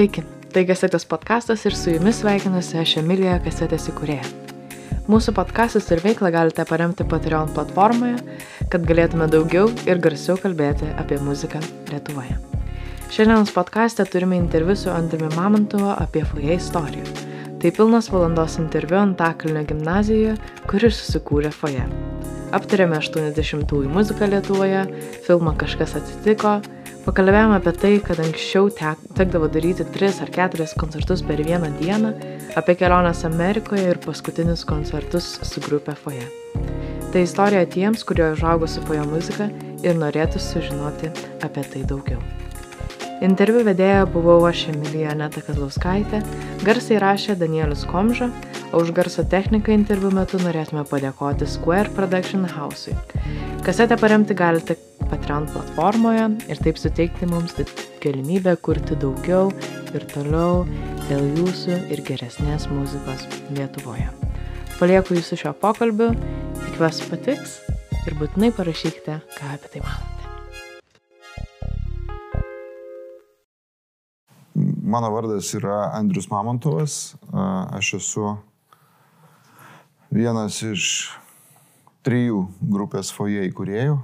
Sveiki, tai Kasetės podkastas ir su jumis sveikinuosi aš Emilija Kasetės įkūrėja. Mūsų podkastus ir veiklą galite paremti Patreon platformoje, kad galėtume daugiau ir garsiau kalbėti apie muziką Lietuvoje. Šiandienos podkastę turime interviu su Andriumi Mamontovo apie foje istoriją. Tai pilnas valandos interviu Antakalnio gimnazijoje, kuris susikūrė foje. Aptarėme 80-ųjų muziką Lietuvoje, filmą Kažkas atsitiko, Pakalbėjome apie tai, kad anksčiau tek, tekdavo daryti 3 ar 4 koncertus per vieną dieną, apie keliones Amerikoje ir paskutinius koncertus su grupė Foje. Tai istorija tiems, kurie užaugo su Foje muzika ir norėtų sužinoti apie tai daugiau. Interviu vedėja buvau aš Emilija Neta Kazlauskaitė, garsiai rašė Danielius Komža, o už garso techniką interviu metu norėtume padėkoti Square Production House'ui. Kasetę paremti galite Patreon platformoje ir taip suteikti mums galimybę kurti daugiau ir toliau dėl jūsų ir geresnės muzikos Lietuvoje. Palieku jūsų šio pokalbiu, tikiuosi patiks ir būtinai parašykite, ką apie tai manote. Mano vardas yra Andrius Mamontovas, aš esu vienas iš trijų grupės foje įkūrėjų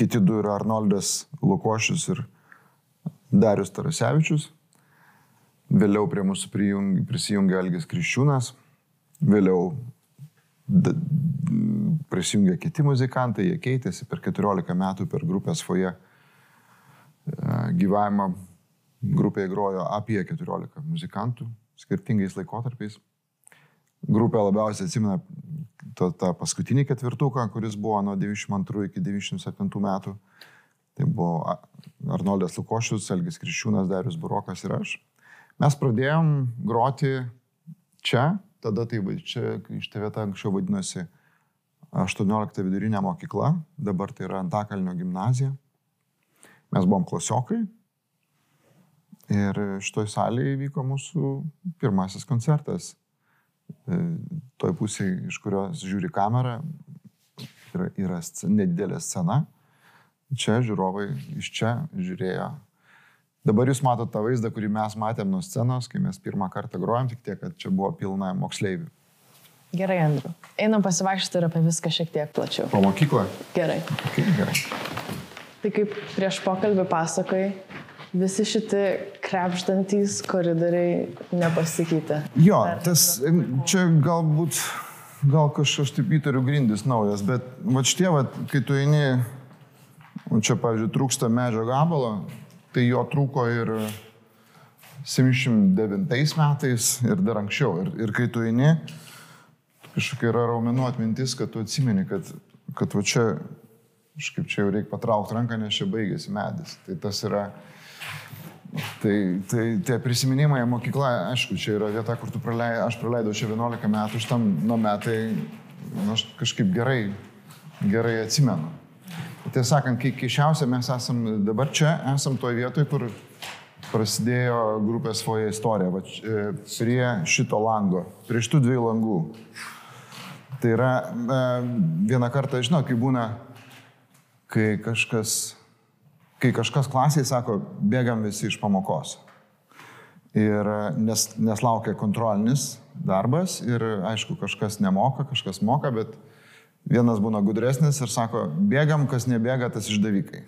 kiti du yra Arnoldas Lukošius ir Darius Tarasevičius. Vėliau prie mūsų prisijungė Elgis Kriščiūnas, vėliau prisijungė kiti muzikantai, jie keitėsi per 14 metų per grupės foje gyvavimą. Grupėje grojo apie 14 muzikantų skirtingais laikotarpiais. Grupė labiausiai atsimena tą, tą paskutinį ketvirtuką, kuris buvo nuo 92 iki 97 metų. Tai buvo Arnoldas Lukošius, Elgis Kriščiūnas, Darius Burokas ir aš. Mes pradėjom groti čia, tada tai čia iš TV anksčiau vadinosi 18 vidurinė mokykla, dabar tai yra Antakalnio gimnazija. Mes buvom klasiokai ir šitoj salėje įvyko mūsų pirmasis koncertas. E, toj pusėje, iš kurios žiūri kamera, yra, yra nedidelė scena. Čia žiūrovai iš čia žiūrėjo. Dabar jūs matote tą vaizdą, kurį mes matėm nuo scenos, kai mes pirmą kartą grojom, tik tiek, kad čia buvo pilna moksleivių. Gerai, Andriu. Einam pasivaikščioti ir apie viską šiek tiek plačiau. Po mokyklą? Gerai. Okay, gerai. Tai kaip prieš pokalbį pasakai, visi šitie krepštantys koridoriai nepasikeitė. Jo, tas čia galbūt, gal kažkas taip įtariu grindis naujas, bet va šitie, va, kai tu eini, čia, pavyzdžiui, trūksta medžio gabalo, tai jo trūko ir 79 metais ir dar anksčiau. Ir, ir kai tu eini, kažkokia yra raumenų atmintis, kad tu atsimeni, kad, kad va čia, kažkaip čia jau reikia patraukti ranką, nes čia baigėsi medis. Tai tas yra Tai, tai tie prisiminimai mokykla, aišku, čia yra vieta, kur tu praleidai, aš praleidau čia 11 metų, šitam nuo metai, nu, aš kažkaip gerai, gerai atsimenu. Tiesą sakant, kai keišiausia mes esam dabar čia, esam toje vietoje, kur prasidėjo grupės foje istorija, va, e, prie šito lango, prie šitų dviejų langų. Tai yra e, vieną kartą, žinau, kai būna, kai kažkas kai kažkas klasiai sako, bėgam visi iš pamokos. Ir nes, nes laukia kontrolinis darbas ir aišku, kažkas nemoka, kažkas moka, bet vienas būna gudresnis ir sako, bėgam, kas nebėga, tas išdavikai.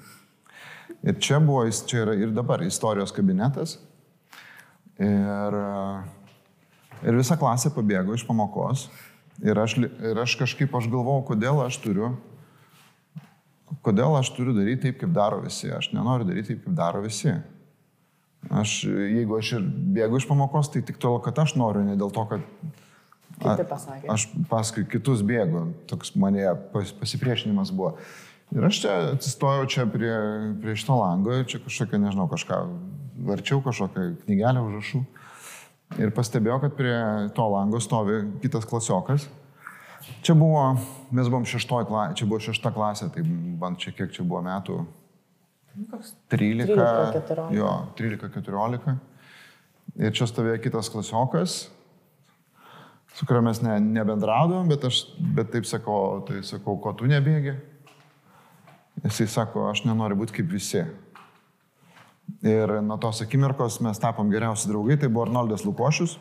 Ir čia buvo, čia yra ir dabar istorijos kabinetas. Ir, ir visa klasė pabėgo iš pamokos. Ir aš, ir aš kažkaip, aš galvojau, kodėl aš turiu kodėl aš turiu daryti taip, kaip daro visi. Aš nenoriu daryti taip, kaip daro visi. Aš, jeigu aš ir bėgu iš pamokos, tai tik tol, kad aš noriu, ne dėl to, kad a, aš paskui kitus bėgu. Toks mane pas, pasipriešinimas buvo. Ir aš čia atsistojau čia prie, prie šito lango, čia kažkokią, nežinau, kažką varčiau, kažkokią knygelę užrašų. Ir pastebėjau, kad prie to lango stovi kitas klasiokas Čia buvo, mes buvom šeštoji klasė, čia buvo šešta klasė, tai bent čia kiek čia buvo metų. 13, 13 jo, 13-14. Ir čia stovėjo kitas klasiokas, su kuriuo mes ne, nebendraudom, bet aš bet taip sakau, tai sakau, ko tu nebėgi. Jisai sako, aš nenoriu būti kaip visi. Ir nuo tos akimirkos mes tapom geriausi draugai, tai buvo Arnoldas Lukošius.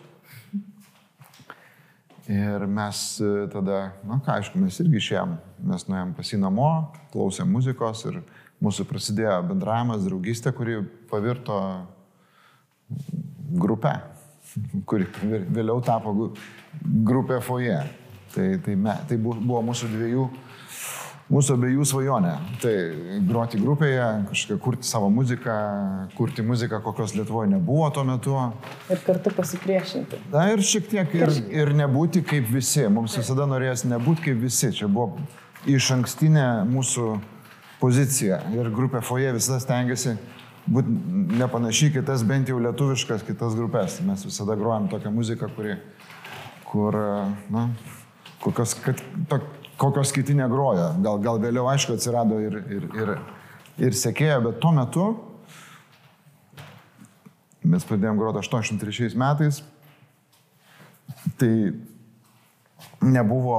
Ir mes e, tada, na ką, aišku, mes irgi išėjom, mes nuėjom pas į namo, klausėm muzikos ir mūsų prasidėjo bendravimas, draugystė, kuri pavirto grupę, kuri vėliau tapo grupė foje. Tai, tai, me, tai buvo mūsų dviejų mūsų abiejų svajonė. Tai groti grupėje, kažkaip kurti savo muziką, kurti muziką, kokios Lietuvoje nebuvo tuo metu. Ir kartu pasipriešinti. Na ir šiek tiek ir, ir nebūti kaip visi. Mums visada norėjęs nebūti kaip visi. Čia buvo iš ankstinė mūsų pozicija. Ir grupė Foje visada stengiasi būti nepanašiai kitas, bent jau lietuviškas kitas grupės. Mes visada grojam tokią muziką, kuri, kur, na, kokios, kad, to, kokios kiti negroja. Gal, gal vėliau, aišku, atsirado ir, ir, ir, ir sekėjo, bet tuo metu mes pradėjome groti 83 metais. Tai nebuvo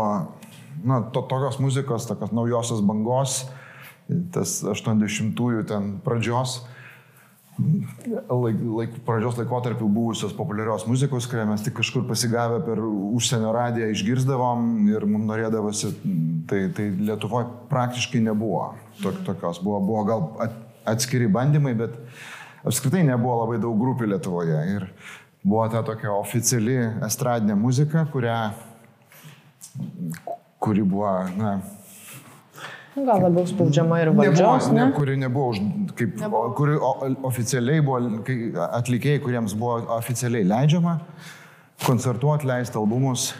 na, to, tokios muzikos, tokios naujosios bangos, tas 80-ųjų ten pradžios laik, laik, pradžios laikotarpių buvusios populiarios muzikos, kurią mes tik kažkur pasigavę per užsienio radiją išgirdavom ir mums norėdavosi, tai, tai Lietuvoje praktiškai nebuvo tok, tokios. Buvo, buvo gal atskiri bandymai, bet apskritai nebuvo labai daug grupių Lietuvoje. Ir buvo ta tokia oficiali estradinė muzika, kurią, kuri buvo, na, Gal labiau spaudžiama ir valdžios, nebuvo, ne? ne? Kuri nebuvo, kaip, nebuvo. kuri oficialiai buvo, atlikėjai, kuriems buvo oficialiai leidžiama koncertuoti, leisti albumus.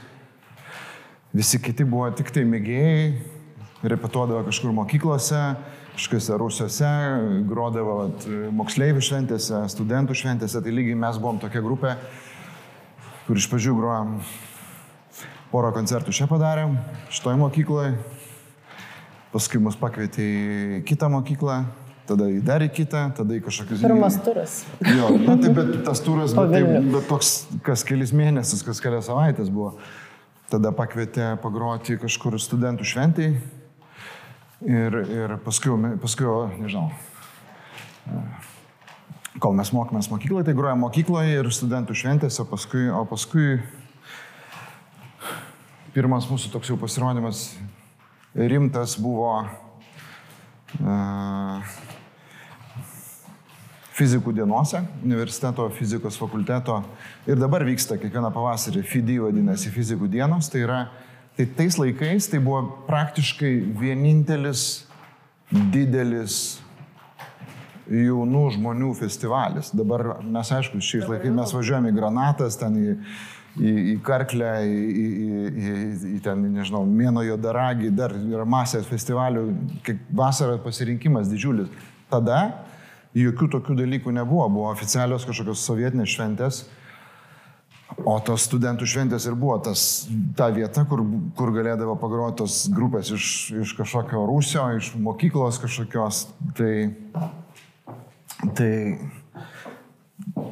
Visi kiti buvo tik tai mėgėjai, repetuodavo kažkur mokyklose, kažkokiuose rusiuose, grodavo at, moksleivių šventėse, studentų šventėse. Tai lygiai mes buvom tokia grupė, kur iš pradžių grojom porą koncertų čia padarėm, šitoj mokykloje paskui mus pakvietė į kitą mokyklą, tada į dar į kitą, tada į kažkokius... Pirmas turas. Jo, na, tai bet tas turas, bet, tai, bet toks kas kelis mėnesius, kas kelias savaitės buvo. Tada pakvietė pagroti kažkur studentų šventai. Ir, ir paskui, paskui, nežinau, kol mes mokėmės mokykloje, tai grojame mokykloje ir studentų šventėse, paskui, o paskui pirmas mūsų toks jau pasirodymas rimtas buvo fizikų dienose, universiteto fizikos fakulteto. Ir dabar vyksta kiekvieną pavasarį FIDI vadinasi fizikų dienos, tai yra, tai tais laikais tai buvo praktiškai vienintelis didelis jaunų žmonių festivalis. Dabar mes, aišku, šiais laikais mes važiuojame į Granatas, ten į į, į Karklę, į, į, į, į ten, nežinau, Mėno Jodaragį, dar yra masė festivalių, kiek vasarą pasirinkimas didžiulis. Tada jokių tokių dalykų nebuvo, buvo oficialios kažkokios sovietinės šventės. O tos studentų šventės ir buvo tas, ta vieta, kur, kur galėdavo pagroti tos grupės iš, iš kažkokio rūsio, iš mokyklos kažkokios. Tai, tai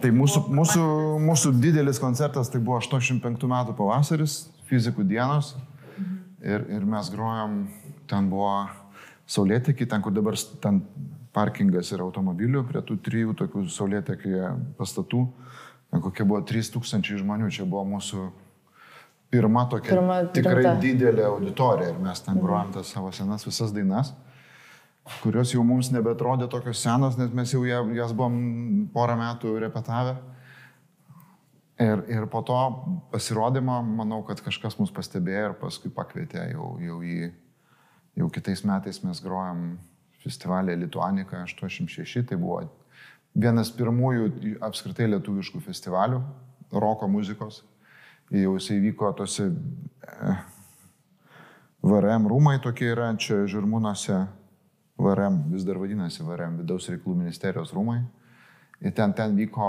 Tai mūsų, mūsų, mūsų didelis koncertas tai buvo 85 metų pavasaris, fizikų dienos. Ir, ir mes grojom, ten buvo saulėtekį, ten kur dabar ten parkingas yra automobilių, prie tų trijų tokių saulėtekį pastatų. Ten kokie buvo 3000 žmonių, čia buvo mūsų pirma tokia pirma, tikrai rimta. didelė auditorija ir mes ten grojom tas savo senas visas dainas. Mhm kurios jau mums nebetrodė tokios senos, nes mes jau jas buvom porą metų repetavę. Ir, ir po to pasirodymo, manau, kad kažkas mus pastebėjo ir paskui pakvietė jau, jau į, jau kitais metais mes grojam festivalį Lituanika 86, tai buvo vienas pirmųjų apskritai lietuviškų festivalių roko muzikos. Jau jisai vyko tose eh, VRM rūmai tokie yra čia Žirmūnuose VRM, vis dar vadinasi VRM, vidaus reikalų ministerijos rūmai. Ir ten, ten vyko,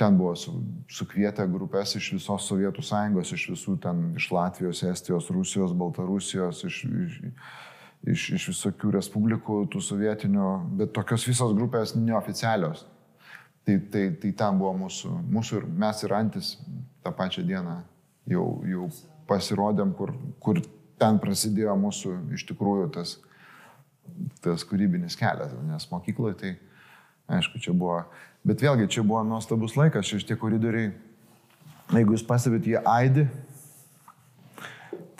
ten buvo su, sukvietę grupės iš visos Sovietų sąjungos, iš visų ten, iš Latvijos, Estijos, Rusijos, Baltarusijos, iš, iš, iš, iš visokių respublikų, tų sovietinių, bet tokios visos grupės neoficialios. Tai, tai, tai ten buvo mūsų, mūsų ir mes ir Antis tą pačią dieną jau, jau pasirodėm, kur, kur ten prasidėjo mūsų iš tikrųjų tas tas kūrybinis kelias, nes mokykloje tai, aišku, čia buvo, bet vėlgi čia buvo nuostabus laikas, šitie koridoriai, jeigu jūs pasivėt, jie aidi,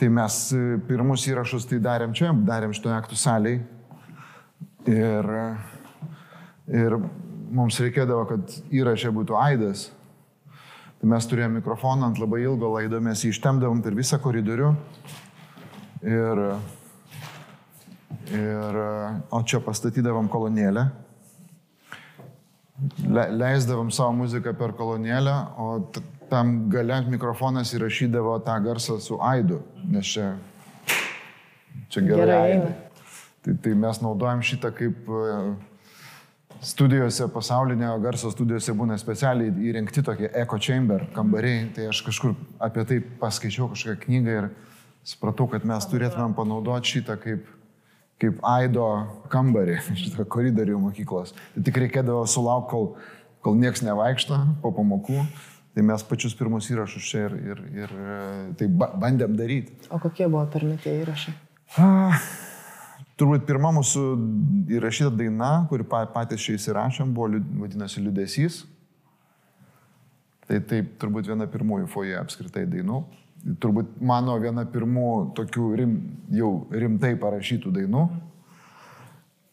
tai mes e, pirmus įrašus tai darėm čia, darėm šitoje aktų salėje ir, ir mums reikėdavo, kad įrašė būtų aidas. Tai mes turėjome mikrofoną ant labai ilgo laido, mes jį ištemdavom per visą koridorių. Ir, ir, o čia pastatydavom kolonėlę. Le, leisdavom savo muziką per kolonėlę, o tam gale mikrofonas įrašydavo tą garsą su aidu, nes čia, čia gerai. gerai tai, tai mes naudojam šitą kaip studijose, pasaulinio garso studijose būna specialiai įrengti tokie echo chamber kambariai, tai aš kažkur apie tai paskaičiau kažkokią knygą ir supratau, kad mes turėtumėm panaudoti šitą kaip, kaip aido kambarį, šitą koridorių mokyklos. Tai tik reikėdavo sulaukti, kol, kol nieks nevaikšto po pamokų. Tai mes pačius pirmus įrašus čia ir, ir, ir tai bandėm daryti. O kokie buvo pirmie tie įrašai? Ah, Turbūt pirma mūsų įrašyta daina, kuri patys čia įsirašėm, buvo vadinasi Liudesys. Tai taip, turbūt viena pirmųjų foje apskritai dainų. Turbūt mano viena pirmų tokių rim, jau rimtai parašytų dainų.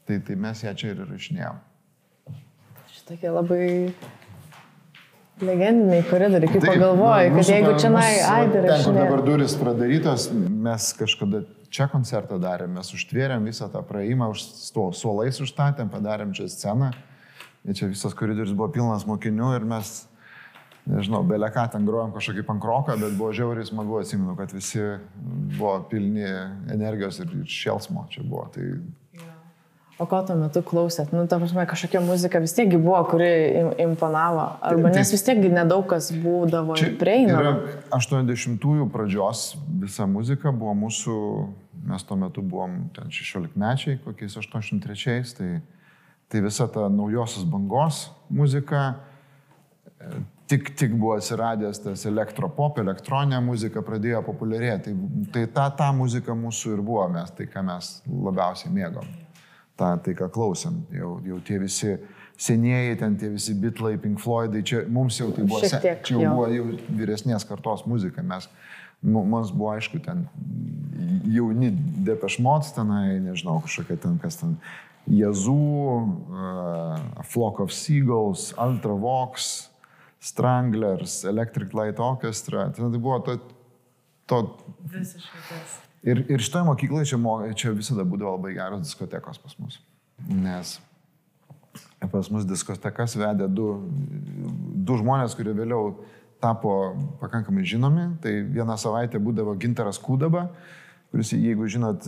Tai, tai mes ją čia ir rašinėjom. Šitokie labai legendiniai koridoriai, kaip pagalvojai, kad jeigu čia nai, ai, dar aš. Ten, kur dabar duris pradarytos, mes kažkada čia koncertą darėm, mes užtvėrėm visą tą praėjimą, už suolais užstatėm, padarėm čia sceną. Ir čia visas koridorius buvo pilnas mokinių ir mes, nežinau, belė ką ten grojom kažkokį pankroką, bet buvo žiauriai smagu, atsimenu, kad visi buvo pilni energijos ir šėlsmo čia buvo. Tai O ko tuo metu klausėt? Nu, ta prasme, kažkokia muzika vis tiekgi buvo, kuri imponavo. Arba tai, nes vis tiekgi nedaug kas būdavo prieinama. 80-ųjų pradžios visa muzika buvo mūsų, mes tuo metu buvom ten 16 mečiai, kokiais 83-ais, tai, tai visa ta naujosios bangos muzika, tik, tik buvo atsiradęs tas elektropop, elektroninė muzika pradėjo populiarėti. Tai, tai ta, ta muzika mūsų ir buvo, mes, tai ką mes labiausiai mėgom tą, tai ką klausėm. Jau, jau tie visi senieji, ten tie visi bitlai, Pink Floydai, čia mums jau tai buvo, tiek, čia jau, jau buvo jau vyresnės kartos muzika. Mes, mums buvo aišku, ten jauni depešmots tenai, nežinau, kažkokia ten kas ten. Jazų, uh, Flock of Seagulls, Ultravox, Stranglers, Electric Light Orchestra. Tai buvo to... to Visiškai tas. Ir, ir šitoje mokykloje čia, čia visada būdavo labai geros diskotekos pas mus. Nes pas mus diskotekas vedė du, du žmonės, kurie vėliau tapo pakankamai žinomi. Tai vieną savaitę būdavo Ginteras Kūdaba, kuris, jeigu žinot,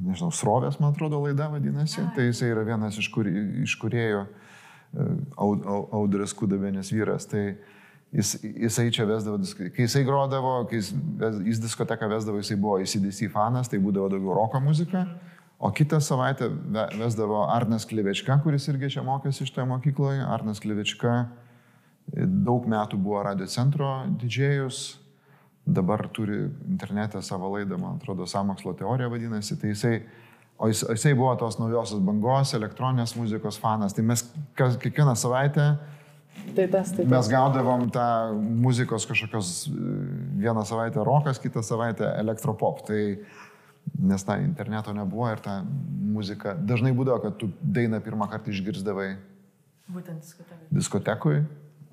nežinau, Srovės, man atrodo, laida vadinasi, tai jisai yra vienas iš, kur, iš kuriejų Audras Kūdabenės vyras. Tai, Jis, jisai čia vesdavo, kai jisai grodavo, kai jis, jis diskoteką vesdavo, jisai buvo įsidėsi fanas, tai būdavo daugiau roko muzika. O kitą savaitę vesdavo Arnas Klevečka, kuris irgi čia mokėsi iš toje mokykloje. Arnas Klevečka daug metų buvo radio centro didžėjus, dabar turi internete savo laidą, man atrodo, samokslo teorija vadinasi. Tai jisai, o jis, jisai buvo tos naujosios bangos, elektroninės muzikos fanas. Tai mes kas, kiekvieną savaitę Tai tas, tai tas. Mes gaudavom tą muzikos kažkokios vieną savaitę rokas, kitą savaitę elektropop. Tai, nes tą interneto nebuvo ir ta muzika dažnai būdavo, kad tu dainą pirmą kartą išgirdavai. Būtent diskotekui. Diskotekui.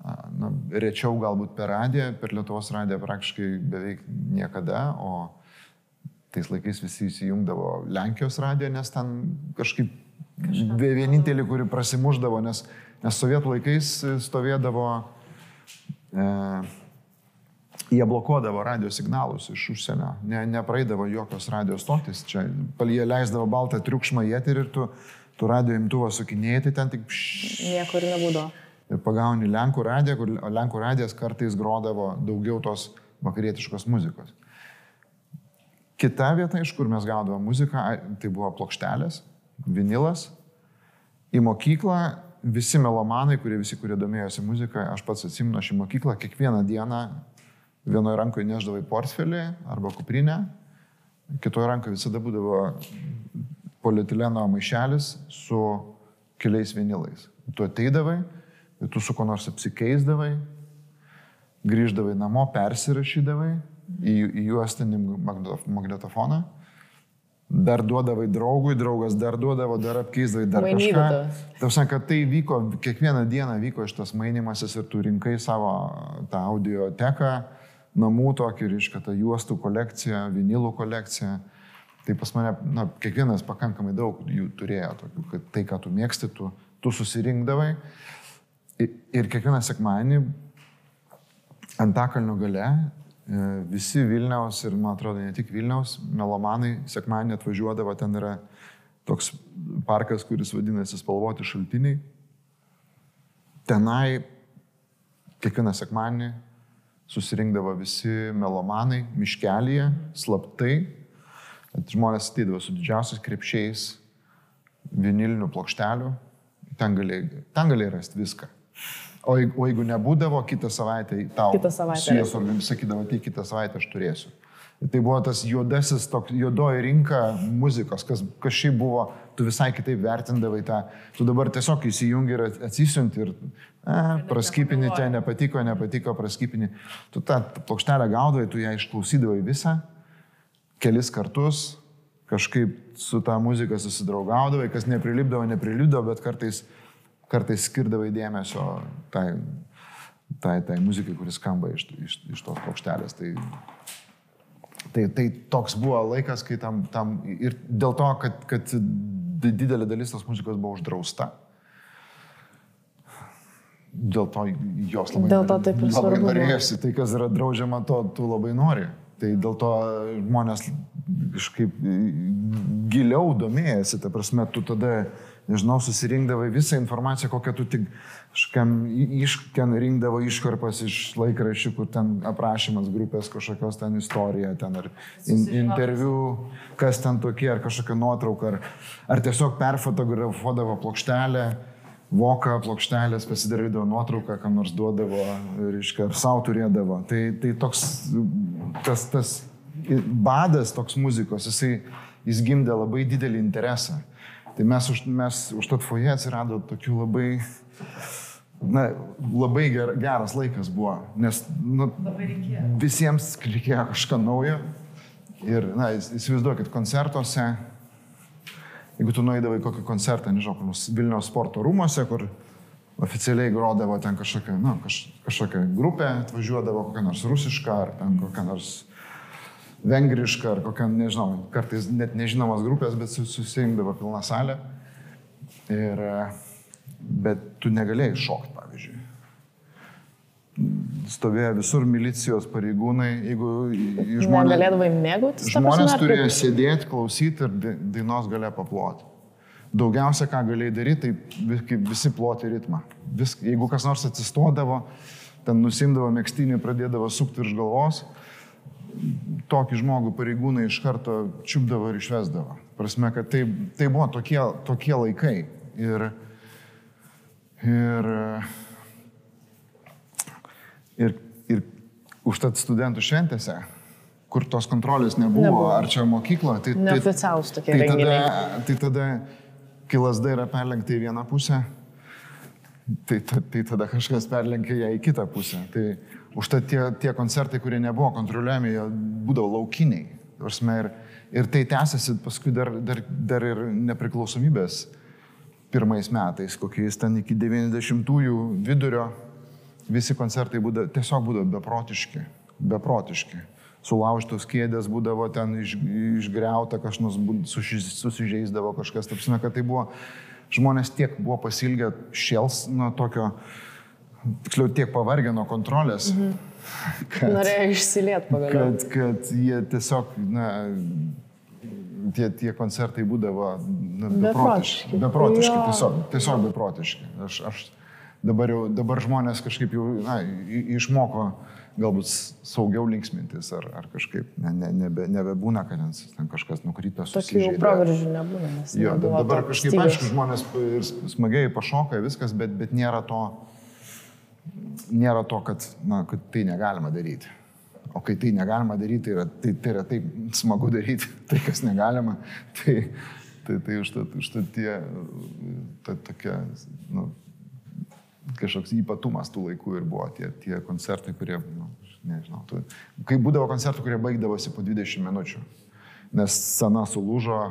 Na, rečiau galbūt per radiją, per Lietuvos radiją praktiškai beveik niekada, o tais laikais visi įsijungdavo Lenkijos radiją, nes ten kažkaip vienintelį, kuri prasimuždavo, nes Nes sovietų laikais stovėdavo, e, jie blokuodavo radio signalus iš užsienio, ne, nepraeidavo jokios radio stotis, čia jie leisdavo baltą triukšmą į eterį ir tu, tu radio imtuvą sukinėjai, tai ten tik... Pš, Niekur nebūdavo. Ir pagauni Lenkų radiją, kur Lenkų radijas kartais grodavo daugiau tos vakarietiškos muzikos. Kita vieta, iš kur mes gaudavome muziką, tai buvo plokštelės, vinilas. Į mokyklą visi melomanai, kurie visi, kurie domėjosi muziką, aš pats atsimenu, aš į mokyklą kiekvieną dieną vienoje rankoje neždavai portfelį arba kuprinę kitoje rankoje visada būdavo polietileno maišelis su keliais vinilais. Tu ateidavai, tu su ko nors apsikeisdavai, grįždavai namo, persirašydavai į, į juostinį magnetofoną, dar duodavai draugui, draugas dar duodavo, dar apkeisdavai, dar Mainydavo. kažką. Tavsi, kad tai vyko, kiekvieną dieną vyko šitas mainimasis ir tu rinkai savo tą audio teką, namų tokį, reiškia, tą juostų kolekciją, vinilų kolekciją. Tai pas mane, na, kiekvienas pakankamai daug jų turėjo, tokių, kad tai, ką tu mėgsti, tu, tu susirinkdavai. Ir, ir kiekvieną sekmanį Antakalnio gale e, visi Vilniaus ir, man atrodo, ne tik Vilniaus, melomanai sekmanį atvažiuodavo, ten yra toks parkas, kuris vadinasi Spalvoti šaltiniai. Tenai kiekvieną sekmanį susirinkdavo visi melomanai miškelėje, slaptai. Žmonės ateidavo su didžiausiais krepšiais, vinilinių plokštelių, ten galėjai, ten galėjai rasti viską. O jeigu, o jeigu nebūdavo, kitą savaitę tau Kitą savaitę su juos rasi. organi- sakydavo, tai kitą savaitę aš turėsiu. Tai buvo tas juodasis, toks, juodoji rinka muzikos, kas, kas šiaip buvo, tu visai kitaip vertindavai tą, tu dabar tiesiog įsijungi ir atsisiunti ir a, praskipini čia, nepatiko, nepatiko, praskipini. Tu tą plokštelę gaudavai, tu ją išklausydavai visą, kelis kartus, kažkaip su tą muziką susidraugaudavai, kas neprilipdavo, neprilipdavo, bet kartais, kartais skirdavai dėmesio tai, tai, tai muzikai, kuris skamba iš, iš, iš tos plokštelės. Tai, tai, tai toks buvo laikas, kai tam, tam ir dėl to, kad, kad didelė dalis tos muzikos buvo uždrausta. Dėl to jos labai, Dėl to taip ir labai norėjosi. Tai, kas yra draudžiama, to tu labai nori. Tai dėl to žmonės kažkaip giliau domėjasi, ta prasme, tu tada, nežinau, susirinkdavai visą informaciją, kokią tu tik kažkam išken rinkdavo iškarpas iš laikraščių, kur ten aprašymas grupės kažkokios ten istorija, ten ar in, interviu, kas ten tokie, ar kažkokia nuotrauka, ar, ar tiesiog perfotografuodavo plokštelę voką, plokštelės, pasidarydavo nuotrauką, kam nors duodavo, reiškia, ar savo turėdavo. Tai, tai toks, tas, tas badas toks muzikos, jisai, jis gimdė labai didelį interesą. Tai mes, už, mes užtat foje atsirado tokių labai, na, labai ger, geras laikas buvo, nes nu, visiems reikėjo kažką naujo. Ir, na, įs- įsivaizduokit, koncertuose Jeigu tu nueidavai į kokį koncertą, nežinau, kur nors Vilniaus sporto rūmose, kur oficialiai grodavo ten kažkokia, na, kaž, kažkokia grupė, atvažiuodavo kokia nors rusiška, ar ten kokia nors vengriška, ar kokia, nežinau, kartais net nežinomas grupės, bet su- susirinkdavo pilna salė. Ir, bet tu negalėjai šokti, pavyzdžiui. Stovėjo visur milicijos pareigūnai, jeigu žmonės... Negalėdavai mėgautis. Žmonės turėjo sėdėti, klausyti ir da- dainos galėjo paploti. Daugiausia, ką galėjai daryti, tai kaip visi ploti ritmą. Vis, jeigu kas nors atsistodavo, ten nusimdavo mėgstinį, pradėdavo sukti virš galvos, tokį žmogų pareigūnai iš karto čiupdavo ir išvesdavo. Prasme, kad tai, tai buvo tokie, tokie laikai. Ir, ir, ir, ir užtat studentų šventėse, kur tos kontrolės nebuvo, Nebuvo. ar čia mokykloje, tai, tai, Neoficialūs tokie tai, renginiai. tada, tai tada, kai lasda yra perlenkta į vieną pusę, tai, ta, tai tada kažkas perlenkia ją į kitą pusę. Tai užtat tie, tie koncertai, kurie nebuvo kontroliuojami, jie būdavo laukiniai. Prasme, Ir, ir tai tęsiasi paskui dar, dar, dar ir nepriklausomybės pirmais metais, kokiais ten iki 90-ųjų vidurio, visi koncertai būdavo, tiesiog būdavo beprotiški, beprotiški. Sulaužtos kėdės būdavo ten iš, išgriauta, kažkas susižeisdavo kažkas. Taip, prasme, kad tai buvo, žmonės tiek buvo pasilgę šėls nuo tokio, tiksliau tiek pavargę nuo kontrolės, mhm. kad, Norėjo išsiliet pagaliau. kad, kad jie tiesiog, na, tie, tie koncertai būdavo na, beprotiški. Beprotiški. Beprotiški, Jo. tiesiog, tiesiog beprotiški. Aš, aš dabar jau, dabar žmonės kažkaip jau, na, išmoko galbūt saugiau linksmintis ar, ar kažkaip ne, ne, nebe, nebebūna, kad ten, ten kažkas nukrito, Tokių jau susižeidė. proveržių nebūna. Jo, dabar kažkaip, stygos. aišku, žmonės ir smagiai pašoka viskas, bet, bet nėra to, nėra to, kad, na, kad tai negalima daryti. O kai tai negalima daryti, tai yra, tai, tai yra taip smagu daryti, tai kas negalima, tai, tai, tai užtat, užtat tie, ta, tokia, nu, kažkoks ypatumas tų laikų ir buvo tie, tie koncertai, kurie, nu, nežinau, tu, kai būdavo koncertų, kurie baigdavosi po 20 minučių, nes sena sulūžo,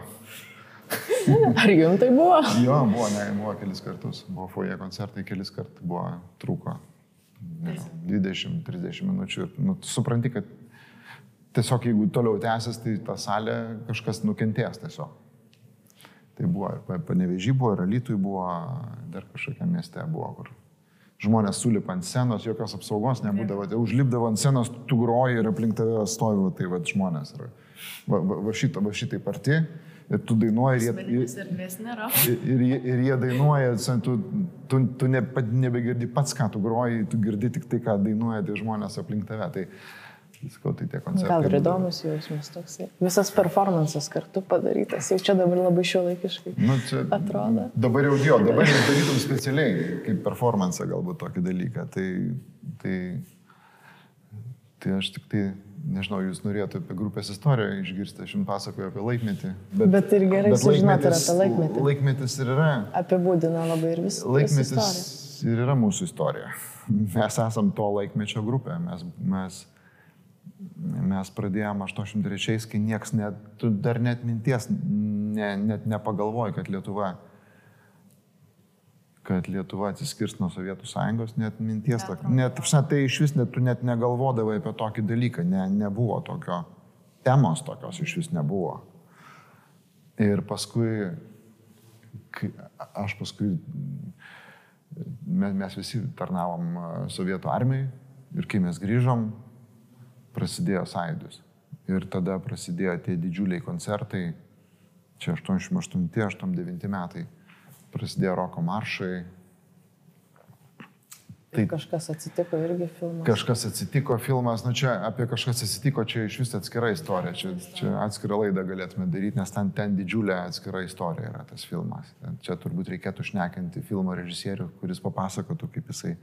Ar jums tai buvo? Jo, buvo, ne, buvo kelis kartus. Buvo foje koncertai, kelis kartus buvo trūko. 20-30 minučių. Ir nu, supranti, kad tiesiog jeigu toliau tęsis, tai ta salė kažkas nukentės tiesiog. Tai buvo ir panevežy buvo, ir alytui buvo, dar kažkokiam mieste buvo, kur žmonės sulipa ant scenos, jokios apsaugos nebūdavo, tai užlipdavo ant scenos, tu groji ir aplink tave stovi, tai va žmonės. Ir va, va, va, šito, va šitai parti ir tu dainuoji ir jie, ir, ir, jie- ir jie dainuoja, tu, tu, tu ne, pat nebegirdi pats, ką tu groji, tu girdi tik tai, ką dainuoja tai žmonės aplink tave. Tai, sakau, tai tie koncertai. Gal ir įdomus jausmas toksai. Visas performances kartu padarytas. Jau čia dabar labai šiuolaikiškai. Nu, čia, Atrodo. Dabar jau jo, dabar jau darytum specialiai, kaip performance galbūt tokį dalyką. Tai, tai, tai aš tik tai, nežinau, jūs norėjote apie grupės istoriją išgirsti, aš jums pasakoju apie laikmetį. Bet ir gerai sužinoti apie laikmetį. Laikmetis ir yra. Apibūdina labai ir vis, visą Laikmetis istoriją. ir yra mūsų istorija. Mes esam to laikmečio grupė. Mes, mes, mes pradėjome 83-ais, kai nieks net, dar net minties ne, net nepagalvoji, kad Lietuva kad Lietuva atsiskirs nuo Sovietų sąjungos, net minties, tok, net, tai iš vis net, tu net negalvodavai apie tokį dalyką, ne, nebuvo tokio, temos tokios iš vis nebuvo. Ir paskui, kai, aš paskui mes, mes visi tarnavom a, sovietų armijai ir kai mes grįžom, prasidėjo sąjūdis. Ir tada prasidėjo tie didžiuliai koncertai, čia 88-89 metai, prasidėjo roko maršai. Tai kažkas atsitiko irgi filmas. Kažkas atsitiko filmas, nu čia apie kažkas atsitiko, čia iš vis atskira istorija, čia, čia atskirą laidą galėtume daryti, nes ten, ten didžiulė atskira istorija yra tas filmas. Čia turbūt reikėtų šnekinti filmo režisierių, kuris papasakotų, kaip jisai...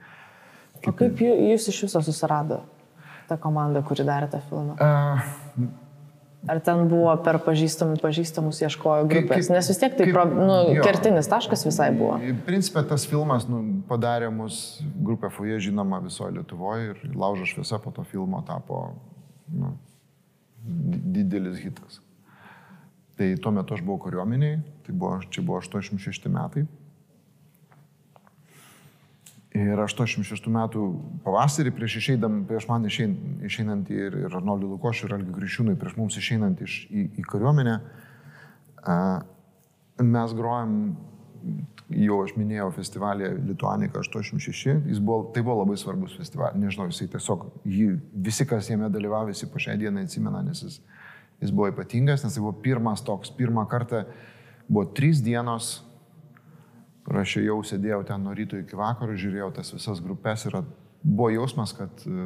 O kaip jūs iš viso susirado tą komandą, kuri darė tą filmą? Uh, Ar ten buvo per pažįstamų pažįstamus ieškojo grupės? kaip- Nes vis tiek tai kaip- pro, nu, jo. kertinis taškas visai buvo. Principė tas filmas nu, padarė mus, grupė Foje žinoma visoje Lietuvoje ir Laužo šviesa po to filmo tapo nu, di- didelis hitas. Tai tuo metu aš buvau kariuomeniai, tai buvo, čia buvo 86 metai. Ir 86 metų pavasarį prieš, išeidam, prieš man išein, išeinant ir, ir Arnoldui Lukošiui, ir Algiu Grįšiūnui, prieš mums išeinant iš, į, į kariuomenę, a, mes grojam, jau aš minėjau, festivalį Lituanika 86, jis buvo, tai buvo labai svarbus festivalis, nežinau, jisai tiesiog, jį, visi, kas jame dalyvavo, visi po šią dieną atsimena, nes jis, jis buvo ypatingas, nes tai buvo pirmas toks, pirmą kartą buvo trys dienos kur aš jau sėdėjau ten nuo ryto iki vakaro, žiūrėjau tas visas grupės ir buvo jausmas, kad, e,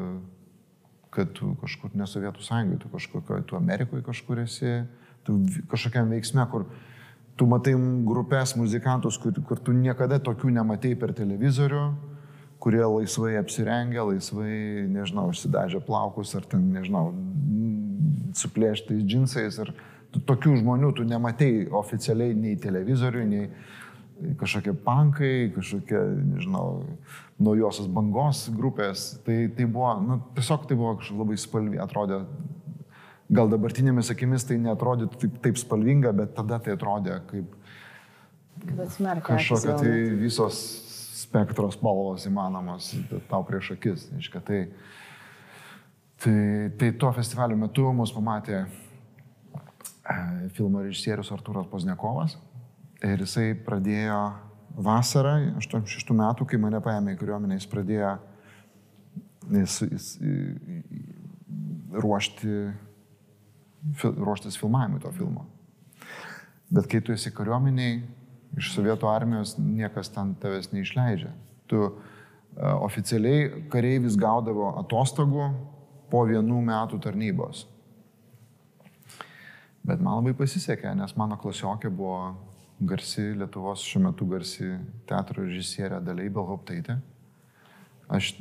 kad tu kažkur ne Sovietų sąjungoje, tu kažkur, tu Amerikoje kažkur esi, tu kažkokiam veiksme, kur tu matai grupės muzikantus, kur, kur tu niekada tokių nematei per televizorių, kurie laisvai apsirengia, laisvai, nežinau, užsidažę plaukus ar ten, nežinau, suplėštais džinsais. Ir tokių žmonių tu nematei oficialiai nei televizoriui, nei kažkokie pankai, kažkokie, nežinau, naujosios bangos grupės. Tai, tai buvo, nu, tiesiog tai buvo kažkaip labai spalvi, atrodė, gal dabartinėmis akimis tai netrodytų taip, taip spalvinga, bet tada tai atrodė kaip kažkokia tai visos spektros spalvos įmanomos tau prieš akis. Reiškia, tai, tai, tai tuo festivalio metu mus pamatė e, filmo režisierius Artūras Poznekovas ir jisai pradėjo vasarą, 86 metų, kai mane paėmė į kariuomenę, jis pradėjo jis, jis, ruošti, ruoštis filmavimui to filmo. Bet kai tu esi kariuomeniai, iš sovietų armijos niekas ten tavęs neišleidžia. Tu uh, oficialiai kareivis gaudavo atostogų po vienų metų tarnybos. Bet man labai pasisekė, nes mano klasiokė buvo garsi, Lietuvos šiuo metu garsi teatro režisierė Daliai Belhoptaitė. Aš,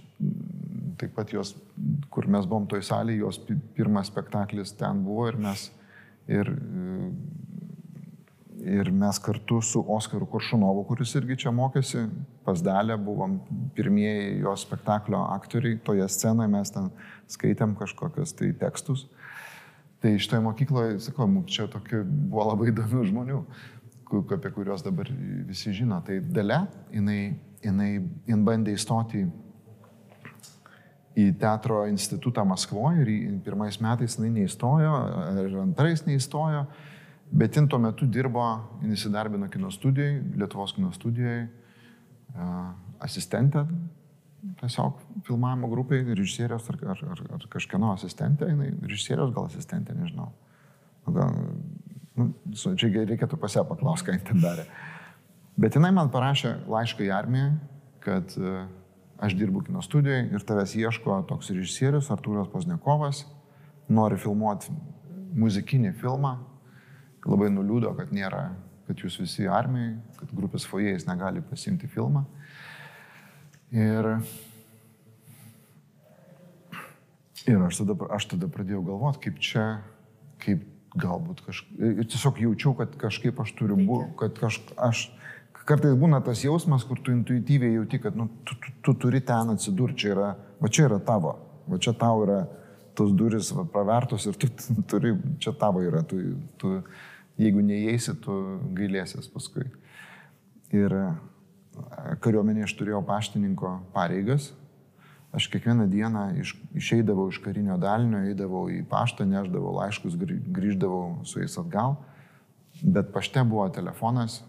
taip pat jos, kur mes buvom toj salėje, jos pi- pirmas spektaklis ten buvo ir mes, ir, ir mes kartu su Oskaru Kuršunovu, kuris irgi čia mokėsi, pas Dalę buvom pirmieji jo spektaklio aktoriai, toje scenoje mes ten skaitėm kažkokius tai tekstus. Tai iš toje mokykloje, sakau, mums čia tokie buvo labai įdomių žmonių, apie kuriuos dabar visi žino. Tai Dale, jinai, jinai, jinai bandė įstoti į teatro institutą Maskvoje ir pirmais metais jinai neįstojo, ir antrais neįstojo, bet jin tuo metu dirbo, jin įsidarbino kino studijai, Lietuvos kino studijai, asistentė, tiesiog filmavimo grupiai, režisieriaus ar, ar, ar, ar kažkieno asistentė, jinai režisieriaus gal asistentė, nežinau. O Gal, nu, čia reikėtų pas ją paklausti, ką jin ten darė. Bet jinai man parašė laišką į armiją, kad e, aš dirbu kino studijoje ir tavęs ieško toks režisierius Artūras Poznekovas, nori filmuoti muzikinį filmą. Labai nuliūdo, kad nėra, kad jūs visi armijai, kad grupės fojėjais negali pasimti filmą. Ir, ir aš, tada, aš tada pradėjau galvoti, kaip čia, kaip galbūt kažkaip. Tiesiog jaučiau, kad kažkaip aš turiu būti, kad kažkaip aš. Kartais būna tas jausmas, kur tu intuityviai jauti, kad nu, tu, tu, tu turi ten atsidurti, čia yra, va čia yra tavo, va čia tau yra tos duris va, pravertos ir tu tu turi, čia tavo yra, tu, tu, jeigu neįeisi, tu gailėsies paskui. Ir e, kariuomenėje aš turėjau paštininko pareigas. Aš kiekvieną dieną iš, išeidavau iš karinio dalinio, eidavau į paštą, neždavau laiškus, grį- grįždavau su jais atgal. Bet pašte buvo telefonas,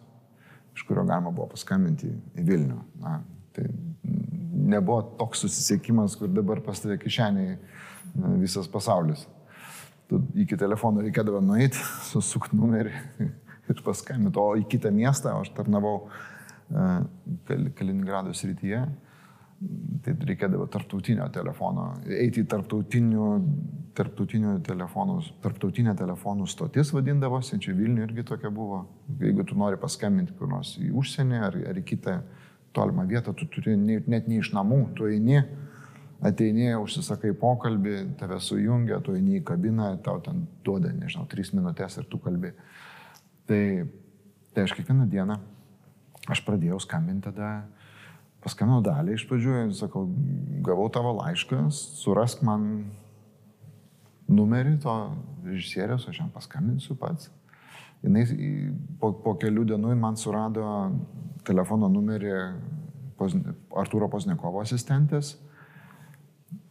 iš kurio galima buvo paskambinti į Vilnių. Na, tai nebuvo toks susisiekimas, kur dabar pas tave kišeniai visas pasaulis. Tu iki telefono reikėdavo nueiti, susukti numerį ir paskambinti. O į kitą miestą, aš tarnavau e, Kal- Kaliningrado srityje, tai reikėdavo tarptautinio telefono, eiti į tarptautinių, tarptautinių telefonų, tarptautinę telefonų stotis vadindavosi, čia Vilniuje irgi tokia buvo. Jeigu tu nori paskambinti kur nors į užsienį ar, ar į kitą tolimą vietą, tu turi ne- net ne iš namų, tu eini, ateini, užsisakai pokalbį, tave sujungia, tu eini į kabiną, tau ten duoda, nežinau, tris minutės ir tu kalbi. Tai, tai aš kiekvieną dieną, aš pradėjau skambinti tada, paskambinau dalį iš pradžių ir sakau, gavau tavo laišką, surask man numerį to režisieriaus, aš jam paskambinsiu pats. Jis po, po kelių dienų man surado telefono numerį Pozne- Artūro Poznekovo asistentės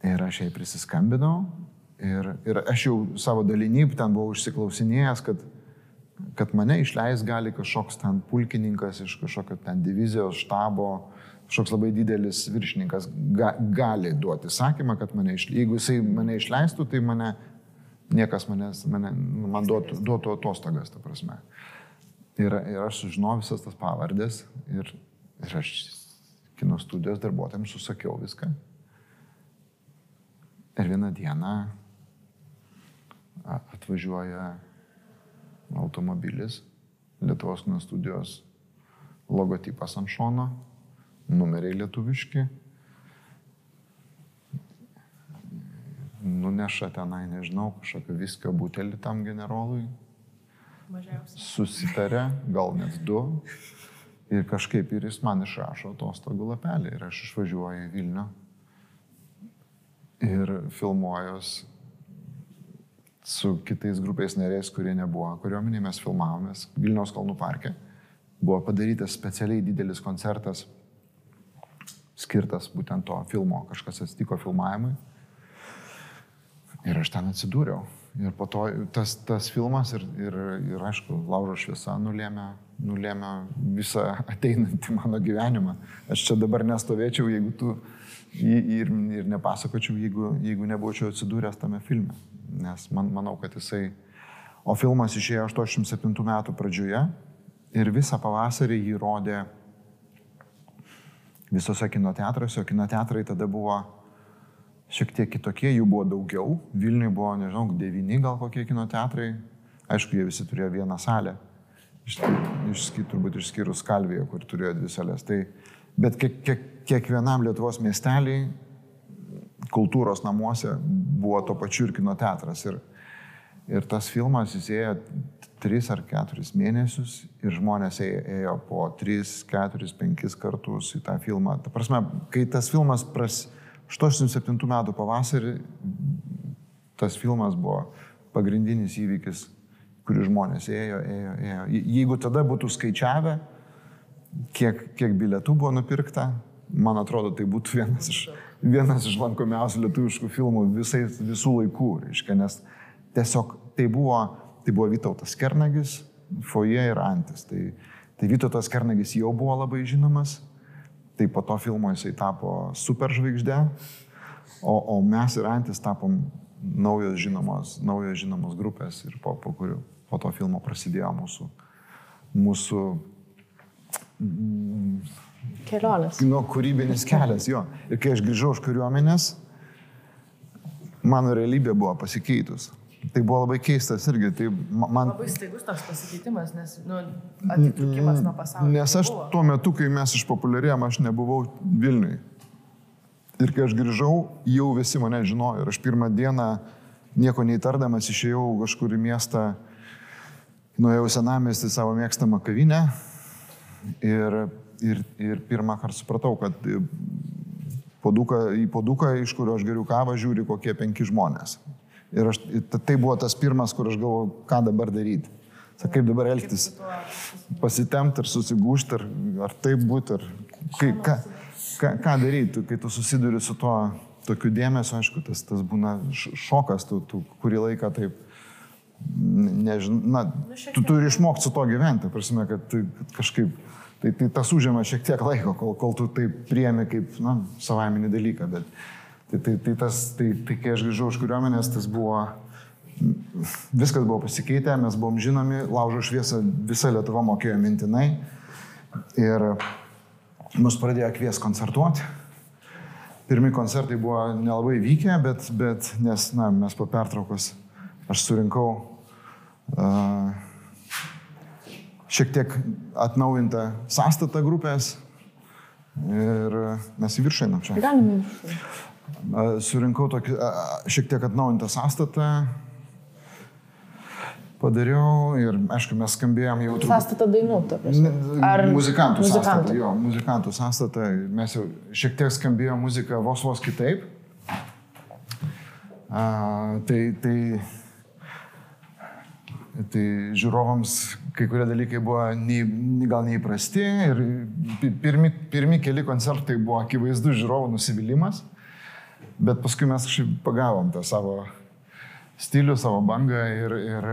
ir aš jai prisiskambinau ir, ir aš jau savo dalinį ten buvau užsiklausinėjęs, kad, kad mane išleis gali kažkoks ten pulkininkas iš kažkokio ten divizijos štabo, kažkoks labai didelis viršininkas ga, gali duoti sakymą, kad mane išleistų. Jeigu jisai mane išleistų, tai mane niekas manęs, mane, man duotų, duotų atostogas, ta prasme. Ir, ir aš sužinojau visas tas pavardės ir, ir aš kino studijos darbuotojams susakiau viską. Ir vieną dieną atvažiuoja automobilis, Lietuvos kino studijos logotipas ant šono, numeriai lietuviški. Nuneša tenai, nežinau, kažkokio viskio butelį tam generolui, Mažiausiai. susitarė, gal net du. Ir kažkaip ir jis man išrašo atostogų lapelį ir aš išvažiuoju į Vilnių. Ir filmuojos su kitais grupės nariais, kurie nebuvo kariuomenėje, mes filmavomės Vilniaus kalnų parke. Buvo padarytas specialiai didelis koncertas, skirtas būtent to filmo, kažkas atsitiko filmavimui. Ir aš ten atsidūriau. Ir po to tas, tas filmas ir, ir, ir aišku, Lauro šviesa nulėmė, nulėmė visą ateinantį mano gyvenimą. Aš čia dabar nestovėčiau, jeigu tu ir, ir nepasakočiau, jeigu, jeigu nebūčiau atsidūręs tame filme. Nes man, manau, kad jisai... O filmas išėjo 87 metų pradžioje ir visą pavasarį jį rodė visose kinoteatruose, o kinoteatrai tada buvo šiek tiek kitokie, jų buvo daugiau. Vilniui buvo, nežinau, devyni gal kokie kino teatrai. Aišku, jie visi turėjo vieną salę. Išskir, turbūt išskyrus Kalviją, kur turėjo dvi salės. Tai, bet kiek, kiek, kiekvienam Lietuvos miesteliai, kultūros namuose buvo to pačiu ir kino teatras. Ir, ir tas filmas jis 3 ar 4 mėnesius ir žmonės ėjo, po 3, 4, 5 kartus į tą filmą. Ta prasme, kai tas filmas pras 87 metų pavasarį, tas filmas buvo pagrindinis įvykis, kurį žmonės ėjo, ėjo, ėjo. Jeigu tada būtų skaičiavę, kiek, kiek bilietų buvo nupirkta, man atrodo, tai būtų vienas iš, vienas iš lankomiausių lietuviškų filmų visais, visų laikų, reiškia, nes tiesiog tai buvo, tai buvo Vytautas Kernagis, Foje ir Antis. Tai, tai Vytautas Kernagis jau buvo labai žinomas, tai po to filmo jisai tapo superžvaigždė, o, o mes ir Antis tapom naujos žinomos, naujos žinomos grupės ir po, po, kurių, po to filmo prasidėjo mūsų, mūsų Kelionės. Nu, kūrybinis kelias, jo. Ir kai aš grįžau iš kariuomenės, mano realybė buvo pasikeitus. Tai buvo labai keistas irgi. Tai man... Labai staigus toks pasikeitimas, nes nu, atitrūkimas nuo pasaulio. Nes aš buvo. tuo metu, kai mes išpopuliarėjom, aš nebuvau Vilniui. Ir kai aš grįžau, jau visi mane žinojo. Ir aš pirmą dieną, nieko neįtardamas, išėjau kažkur į miestą, nuėjau senamestį savo mėgstamą kavinę. Ir, ir, ir pirmą kartą supratau, kad poduką, į poduką, iš kurio aš geriu kavą, žiūri kokie penki žmonės. Ir aš, tai buvo tas pirmas, kur aš galvoju, ką dabar daryti. Sakai, kaip dabar elgtis. Pasitemti ir susigūžti, ar, ar taip būti, ar kai, ką, ką, ką daryti, kai tu susiduri su tuo tokiu dėmesiu, aišku, tas, tas būna šokas, tu, tu kurį laiką taip, nežinau, na, tu turi išmokti su to gyventi, prasme, kad, kad kažkaip, tai, tai tas užima šiek tiek laiko, kol, kol tu tai priemi kaip, na, savaiminį dalyką, bet tai, tai, tai tas, tai, tai kai aš grįžau iš kariuomenės, tas buvo, viskas buvo pasikeitę, mes buvom žinomi, laužo šviesą visą Lietuvą mokėjo mintinai ir mus pradėjo kvies koncertuoti. Pirmi koncertai buvo nelabai vykę, bet, bet nes, na, mes po pertraukos aš surinkau uh, šiek tiek atnaujintą sąstatą grupės ir mes į viršą einam čia. Galime. A, Surinkau tokį šiek tiek atnaujintą sąstatą, padariau ir, aišku, mes skambėjom jau truputį. Sąstatą dainų, ta prasme. Ar muzikantų, muzikantų? sąstatą, jo, muzikantų sąstatą. Mes jau šiek tiek skambėjo muzika vos vos kitaip. A, tai, tai, tai žiūrovams kai kurie dalykai buvo nei, gal neįprasti ir pi- pirmi, pirmi keli koncertai buvo akivaizdus žiūrovų nusivylimas, bet paskui mes kažkaip pagavom tą savo stilių, savo bangą ir, ir,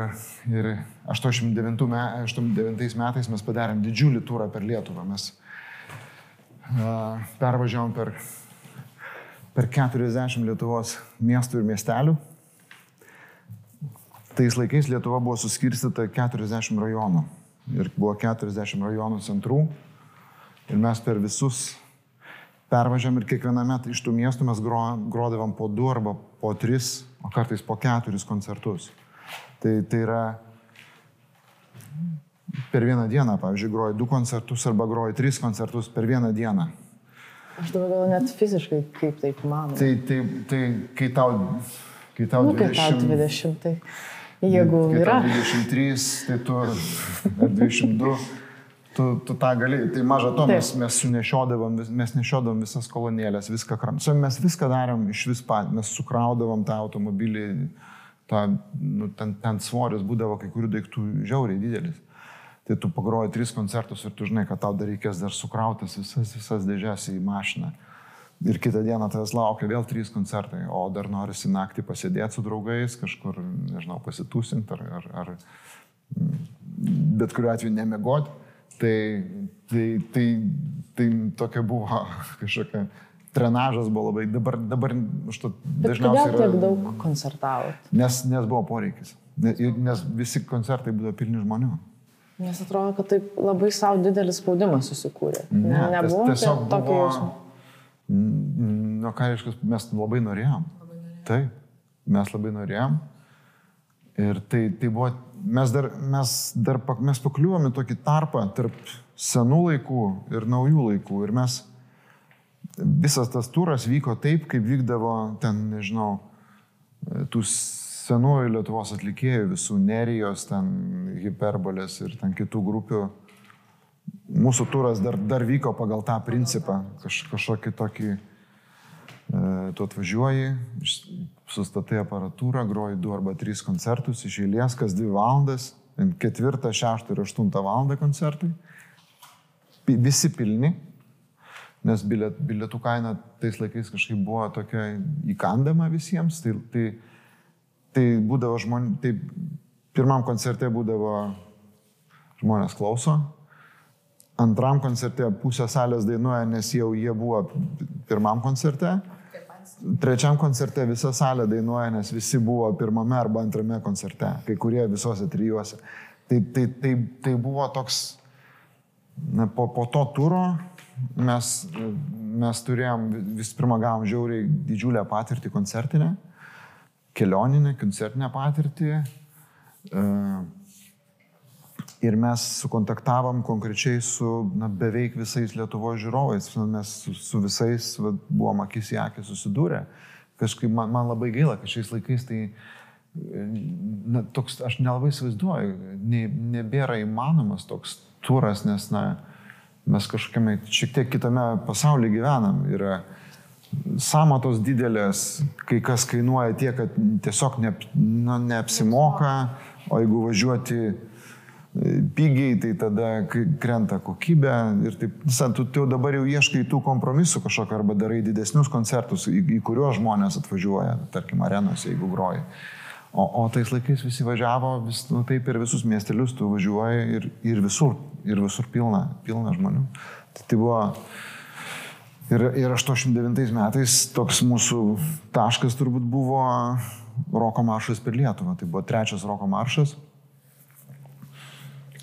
ir 89, me, 89 metais mes padarėm didžiulį turą per Lietuvą. Mes uh, pervažiavom per, per 40 Lietuvos miestų ir miestelių. Tais laikais Lietuva buvo suskirstyta 40 rajonų ir buvo 40 rajonų centrų ir mes per visus pervažiam ir kiekviename iš tų miestų mes gro, grodavom po du arba po tris, o kartais po keturis koncertus. Tai, tai yra per vieną dieną, pavyzdžiui, groji du koncertus arba groji tris koncertus per vieną dieną. Aš dabar gal net fiziškai kaip taip manau. Tai, tai, tai kai tau, kai tau nu, kaip tau 20, 20, tai jeigu kai yra. tau 23, tai tu ar 22, tu, tu tą gali. Tai maža to, mes, mes sunešiodavom, mes nešiodavom visas kolonėlės, viską kram. Čia Mes viską darėm iš vis pat, mes sukraudavom tą automobilį, tą, nu, ten, ten svoris būdavo kai kurių daiktų žiauriai didelis. Tai tu pagroji tris koncertus ir tu žinai, kad tau dar reikės dar sukrautas visas, visas dėžes į mašiną. Ir kitą dieną tavęs laukia vėl trys koncertai, o dar norisi naktį pasėdėti su draugais, kažkur, nežinau, pasitūsinti ar, ar, ar mm, bet kuriuo atveju nemegoti. Tai, tai, tai, tai tokia buvo kažkokia trenažas buvo labai, dabar, dabar už to Bet dažniausiai kodėl tiek daug koncertavot? Nes, nes buvo poreikis. Ne- Nes visi koncertai būdavo pilni žmonių. Nes atrodo, kad taip labai savo didelis spaudimas susikūrė. Ne, Nebuvo tiesiog tokio jausmo. Nu, ką reiškia, mes labai norėjom. Taip, mes labai norėjom. Ir tai, tai buvo, mes dar, mes dar mes pakliuvom į tokį tarpą tarp senų laikų ir naujų laikų. Ir mes visas tas turas vyko taip, kaip vykdavo ten, nežinau, tų senųjų Lietuvos atlikėjų, visų Nerijos, ten Hiperbolės ir ten kitų grupių. Mūsų turas dar, dar vyko pagal tą principą, kaž, kažkokį tokį, tu atvažiuoji, sustatai aparatūrą, groji du arba tris koncertus iš eilės, kas dvi valandas, ketvirtą, šeštą ir aštuntą valandą koncertai. Visi pilni, nes bilet, bilietų kaina tais laikais kažkaip buvo tokia įkandama visiems. Tai, tai, tai būdavo žmonės, tai pirmam koncerte būdavo žmonės klauso, antram koncerte pusę salės dainuoja, nes jau jie buvo pirmam koncerte. Trečiam koncerte visa salė dainuoja, nes visi buvo pirmame arba antrame koncerte, kai kurie visose trijuose. Tai, tai, tai, tai buvo toks, na, po, po to turo mes, mes turėjom, vis pirma gavom žiauriai didžiulę patirtį koncertinę, kelioninę, koncertinę patirtį. Uh, Ir mes sukontaktavom konkrečiai su na, beveik visais Lietuvo žiūrovais, mes su, su visais va, buvom akis į akį susidūrę. Kažkaip man, man labai gaila, kad šiais laikais tai na, toks, aš nelabai įsivaizduoju, ne, nebėra įmanomas toks turas, nes na, mes kažkokiame šiek tiek kitame pasaulyje gyvenam. Yra samatos didelės, kai kas kainuoja tiek, kad tiesiog ne, na, neapsimoka, o jeigu važiuoti pigiai, tai tada krenta kokybė ir taip, visą, tu, tu dabar jau ieškai tų kompromisų kažkokio arba darai didesnius koncertus, į, į kuriuos žmonės atvažiuoja, tarkim, arenose, jeigu groji. O, o tais laikais visi važiavo, vis, nu, taip ir visus miestelius tu važiuoji ir, ir visur, ir visur pilna, pilna žmonių. Tai, tai buvo ir, ir 89 metais toks mūsų taškas turbūt buvo roko maršas per Lietuvą. Tai buvo trečias roko maršas.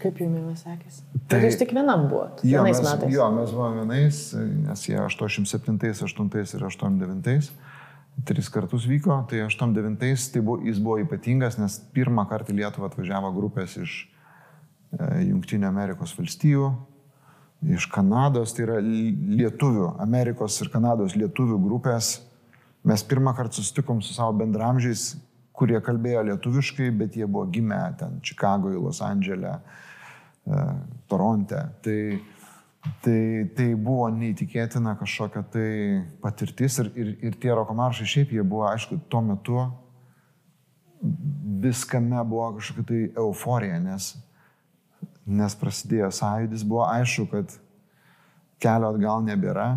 Kaip jums jau sekėsi? Tai jūs tik vienam buvot? Jo, mes, metais. jo, mes buvome vienais, nes jie 87, 8 ir 89 tris kartus vyko, tai 89 tai buvo, jis buvo ypatingas, nes pirmą kartą į Lietuvą atvažiavo grupės iš e, Junktinio Amerikos valstijų, iš Kanados, tai yra lietuvių, Amerikos ir Kanados lietuvių grupės. Mes pirmą kartą susitikom su savo bendramžiais, kurie kalbėjo lietuviškai, bet jie buvo gimę ten Čikagoje, Los Andželė, e, Toronte. Tai, tai, tai buvo neįtikėtina kažkokia tai patirtis ir, ir, ir tie roko maršai šiaip jie buvo, aišku, tuo metu viskame buvo kažkokia tai euforija, nes, nes prasidėjo sąjūdis, buvo aišku, kad kelio atgal nebėra,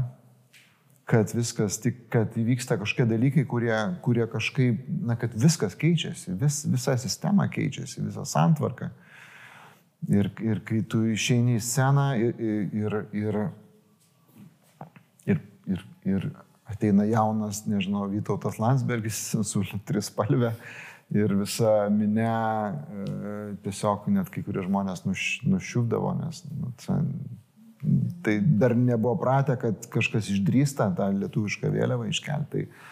kad viskas tik, kad įvyksta kažkokie dalykai, kurie, kurie kažkaip, na, kad viskas keičiasi, vis, visa sistema keičiasi, visa santvarka. Ir, ir kai tu išeini į sceną ir, ir, ir, ir, ir, ir ateina jaunas, nežinau, Vytautas Landsbergis su trispalvė ir visa minė e, tiesiog net kai kurie žmonės nuš, nušiūdavo, nes nu, tai dar nebuvo pratę, kad kažkas išdrįsta tą lietuvišką vėliavą iškelti. Tai,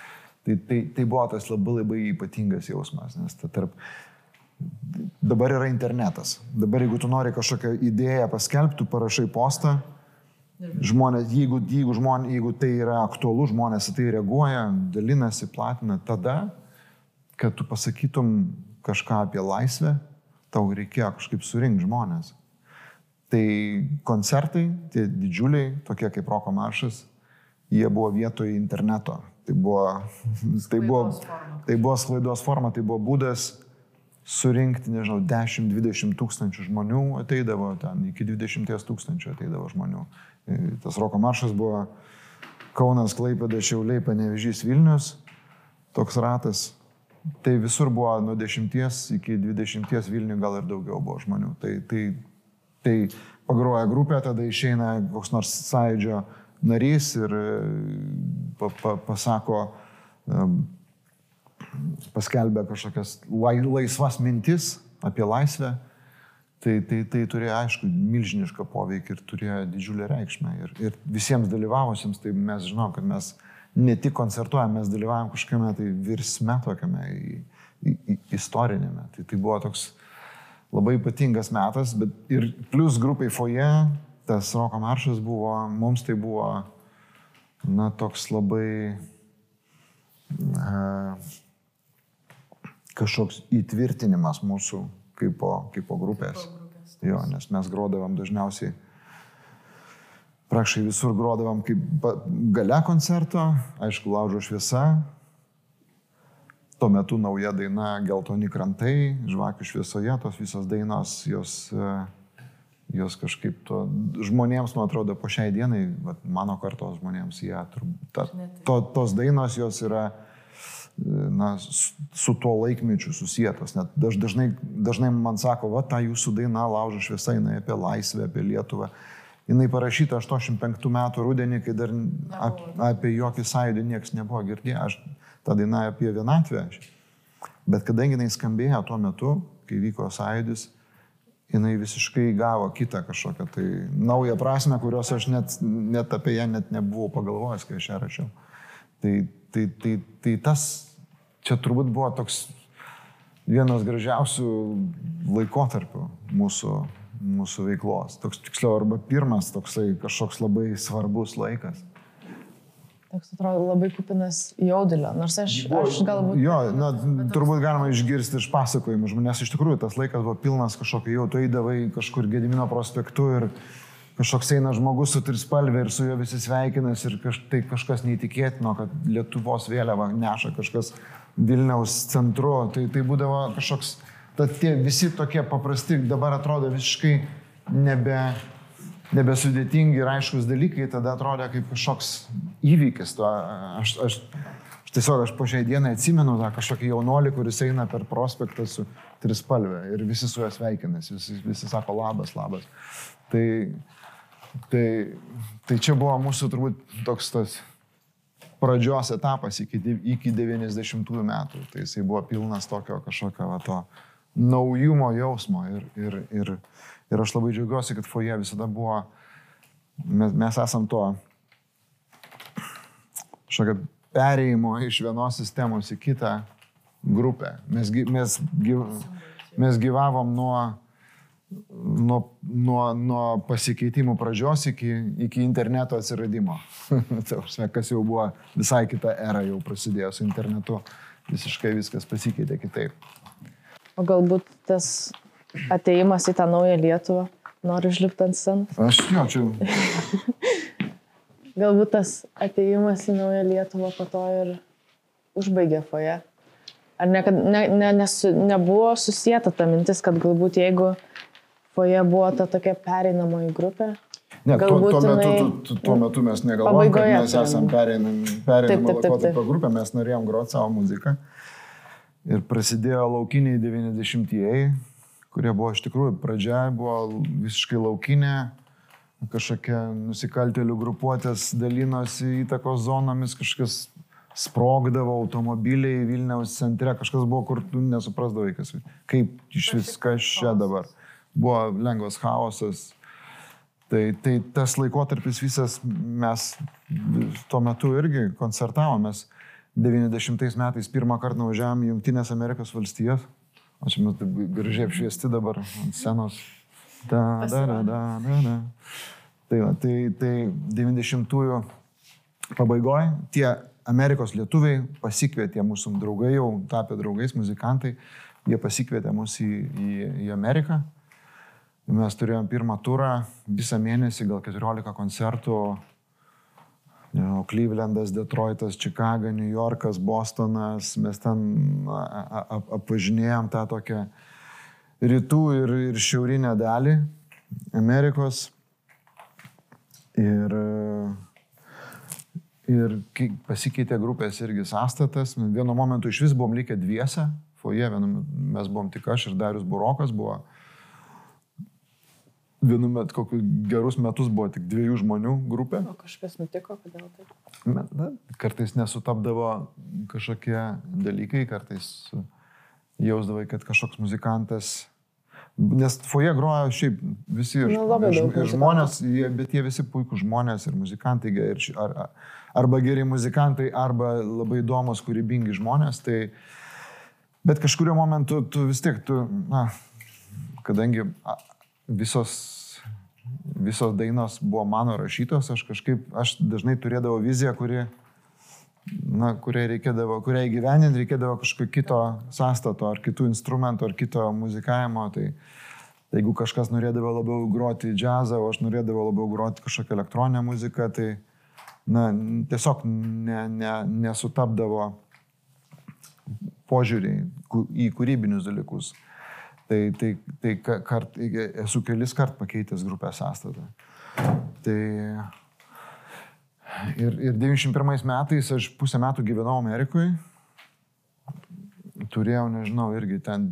tai, tai, tai buvo tas labai labai ypatingas jausmas, nes ta tarp... Dabar yra internetas. Dabar jeigu tu nori kažkokią idėją paskelbti, parašai postą, žmonės, jeigu, jeigu, žmonės, jeigu tai yra aktualu, žmonės į tai reaguoja, dalinasi, platina, tada, kad tu pasakytum kažką apie laisvę, tau reikėjo kažkaip surinkti žmonės. Tai koncertai, tie didžiuliai, tokie kaip Roko maršas, jie buvo vietoje interneto. Tai buvo, tai buvo, tai buvo sklaidos forma, tai buvo būdas surinkti, nežinau, 10-20 tūkstančių žmonių ateidavo ten, iki 20 tūkstančių ateidavo žmonių. E, tas Roko maršas buvo Kaunas, Klaipėda, Šiauliai, Panevežys, Vilnius, toks ratas. Tai visur buvo nuo 10 iki 20 Vilnių gal ir daugiau buvo žmonių. Tai, tai Tai pagroja grupė, tada išeina koks nors sąidžio narys ir e, pa, pa, pasako, paskelbė kažkokias laisvas mintis apie laisvę. Tai, tai, tai turėjo, aišku, milžinišką poveikį ir turėjo didžiulę reikšmę. Ir, ir visiems dalyvavusiems, tai mes žinom, kad mes ne tik koncertuojame, mes dalyvavom kažkame tai virsme tokiame į, į, į, istorinėme. Tai, tai buvo toks labai ypatingas metas, bet ir plus grupai foje, tas roko maršas buvo, mums tai buvo na, toks labai a, kažkoks įtvirtinimas mūsų kaip po, kaip po grupės. Jo, nes mes grodavom dažniausiai, prakšai visur grodavom kaip gale koncerto, aišku, laužo šviesa. Tuo metu nauja daina Geltoni krantai, žvakių šviesoje, tos visos dainos, jos, e, jos kažkaip to, žmonėms, man atrodo, po šiai dienai, mano kartos žmonėms, jie, turb- ta, to, tos dainos jos yra na, su tuo laikmečiu susijęs. Net daž, dažnai, dažnai man sako, va, ta jūsų daina laužo šviesa, jinai apie laisvę, apie Lietuvą. Jinai parašyta 85 metų rudenį, kai dar ap, apie jokį sąjūdį niekas nebuvo girdėję. Aš tą dainą apie vienatvę. Bet kadangi jinai skambėjo tuo metu, kai vyko sąjūdis, jinai visiškai gavo kitą kažkokią tai naują prasme, kurios aš net, net apie ją net nebuvau pagalvojęs, kai aš ją rašiau. Tai, tai, tai, tai tas čia turbūt buvo toks vienas gražiausių laikotarpių mūsų, mūsų veiklos. Toks tiksliau, arba pirmas toksai kažkoks labai svarbus laikas. Toks atrodo labai kupinas jaudulio, nors aš, aš galbūt... Jo, na, turbūt galima išgirsti iš pasakojimų žmonės. Iš tikrųjų, tas laikas buvo pilnas kažkokio, jau tu eidavai kažkur Gedimino prospektu ir kažkoks eina žmogus su trispalvė ir su juo visi sveikinasi ir kaž, tai kažkas neįtikėtino, kad Lietuvos vėliava neša kažkas Vilniaus centru. Tai, tai būdavo kažkoks, tad tie visi tokie paprasti dabar atrodo visiškai nebe, nebesudėtingi ir aiškus dalykai, tada atrodė kaip kažkoks įvykis. To, aš, aš, aš tiesiog aš po šiai dienai atsimenu tą kažkokį jaunolį, kuris eina per prospektą su trispalvė ir visi su juo sveikinasi, visi, visi sako labas, labas. Tai, tai, tai čia buvo mūsų turbūt toks tas pradžios etapas iki, iki 90-ųjų metų. Tai jisai buvo pilnas tokio kažkokio va, to naujumo jausmo ir, ir, ir, ir aš labai džiaugiuosi, kad foje visada buvo, mes, mes esam to kažkokio perėjimo iš vienos sistemos į kitą grupę. Mes, mes, mes gyvavom nuo, nuo, nuo, nuo pasikeitimų pradžios iki, iki interneto atsiradimo. Kas jau buvo visai kita era, jau prasidėjo su internetu, visiškai viskas pasikeitė kitaip. O galbūt tas ateimas į tą naują Lietuvą, noriu užlipti ant scenos. Aš jaučiu, Galbūt tas ateimas į naują Lietuvą po to ir užbaigė foje. Ar ne, kad ne, ne, nesu, nebuvo susijęta ta mintis, kad galbūt jeigu foje buvo ta tokia pereinamoji grupė, Ne, tuo, Galbūt tuo, metu, jinai- tu, tu, tuo metu mes negalvojom, kad mes esam turim. pereinam- Taip, pereinamo taip, taip, laikotarpio grupė, mes norėjom groti savo muziką. Ir prasidėjo laukiniai 90-ieji, kurie buvo iš tikrųjų pradžia, buvo visiškai laukinė, kažkokia nusikaltelių grupuotės dalinosi įtakos zonomis, kažkas sprogdavo automobiliai Vilniaus centre, kažkas buvo, kur tu nesuprasdavai, kas, kaip iš viskas čia dabar. Buvo lengvas chaosas, Tai, tai tas laikotarpis visas mes tuo metu irgi koncertavom. Mes 90 metais pirmą kartą nuvažiavom į Junktinės Amerikos valstijas. O čia mes taip gražiai apšviesti dabar ant scenos. Da, da, da, da, da, da. Tai, va, tai, tai 90-ųjų pabaigoje tie Amerikos lietuviai pasikvietė mūsų draugai, jau tapę draugais, muzikantai, jie pasikvietė mus į, į, į Ameriką. Mes turėjom pirmą turą, visą mėnesį, gal 14 koncertų. Nežinau, Clevelandas, Detroitas, Chicago, New Yorkas, Bostonas. Mes ten apvažinėjom tą tokią rytų ir, ir šiaurinę dalį Amerikos. Ir, ir pasikeitė grupės irgi sąstatas. Vienu momentu iš vis buvom likę dviese. Foje, vienu, mes buvom tik aš ir Darius Burokas buvo vienu metu, kokius gerus metus buvo tik dviejų žmonių grupė. o kažkas nutiko, kodėl taip. Me- Na, kartais nesutapdavo kažkokie dalykai, kartais jausdavai, kad kažkoks muzikantas. Nes foje groja šiaip visi ir, Nu, labai ir, daug žmonės, jie, bet jie visi puikūs žmonės ir muzikantai, ir, ar, ar- arba geri muzikantai, arba labai įdomus, kūrybingi žmonės. Tai, bet kažkurio momentu tu vis tiek, tu, na, kadangi visos visos dainos buvo mano rašytos, aš kažkaip, aš dažnai turėdavau viziją, kuri, na, kuriai reikėdavo, kuriai gyveninti reikėdavo kažkokio kito sąstato, ar kitų instrumentų, ar kito muzikavimo. Tai, tai jeigu kažkas norėdavo labiau groti džiazą, o aš norėdavau labiau groti kažkokią elektroninę muziką, tai na, tiesiog ne, ne, nesutapdavo požiūriai į kūrybinius dalykus. Tai, tai, tai kart, esu kelis kart pakeitęs grupės sąstatą. Tai ir, ir 91 metais aš pusę metų gyvenau Amerikoje. Turėjau, nežinau, irgi ten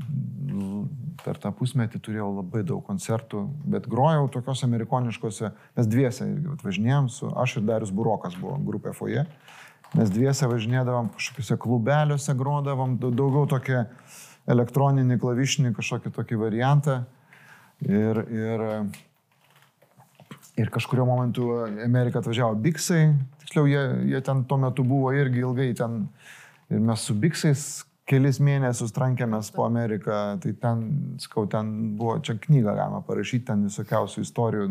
per tą pusmetį turėjau labai daug koncertų, bet grojau tokios amerikoniškose, mes dviese irgi važinėjom su, aš ir Darius Burokas buvo grupė Foje. Mes dviese važinėdavom kažkokiuose klubeliuose, grodavom, daugiau tokie elektroninį klavišinį kažkokį tokį variantą. Ir, ir, ir kažkurio momentu Amerika atvažiavo Biksai, tiksliau jie, jie ten tuo metu buvo irgi ilgai ten. Ir mes su Biksais kelis mėnesius trankėmės po Ameriką, tai ten, skau, ten buvo, čia knygą galima parašyti, ten visokiausių istorijų,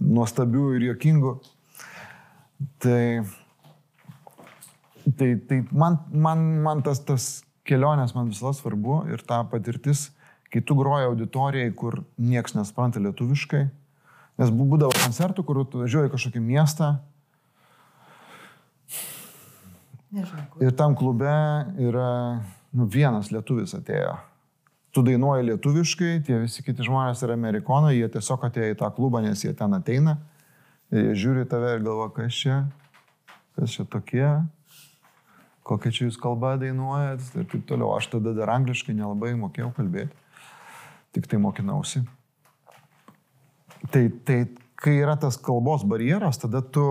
nuostabių ir jokingų. Tai, tai, tai man, man, man tas, tas kelionės man visada svarbu ir ta patirtis, kai tu groji auditorijai, kur nieks nespranta lietuviškai, nes būdavo koncertų, kur tu važiuoji kažkokį miestą. Nežinau, kur. ir tam klube yra nu, vienas lietuvis atėjo. Tu dainuoji lietuviškai, tie visi kiti žmonės yra amerikonai, jie tiesiog atėjo į tą klubą, nes jie ten ateina. Jie žiūri tave ir galvo, kas čia, kas čia tokie, kokią čia jūs kalbą dainuojat ir taip toliau. Aš tada dar angliškai nelabai mokėjau kalbėti, tik tai mokinausi. Tai, tai kai yra tas kalbos barjeras, tada tu,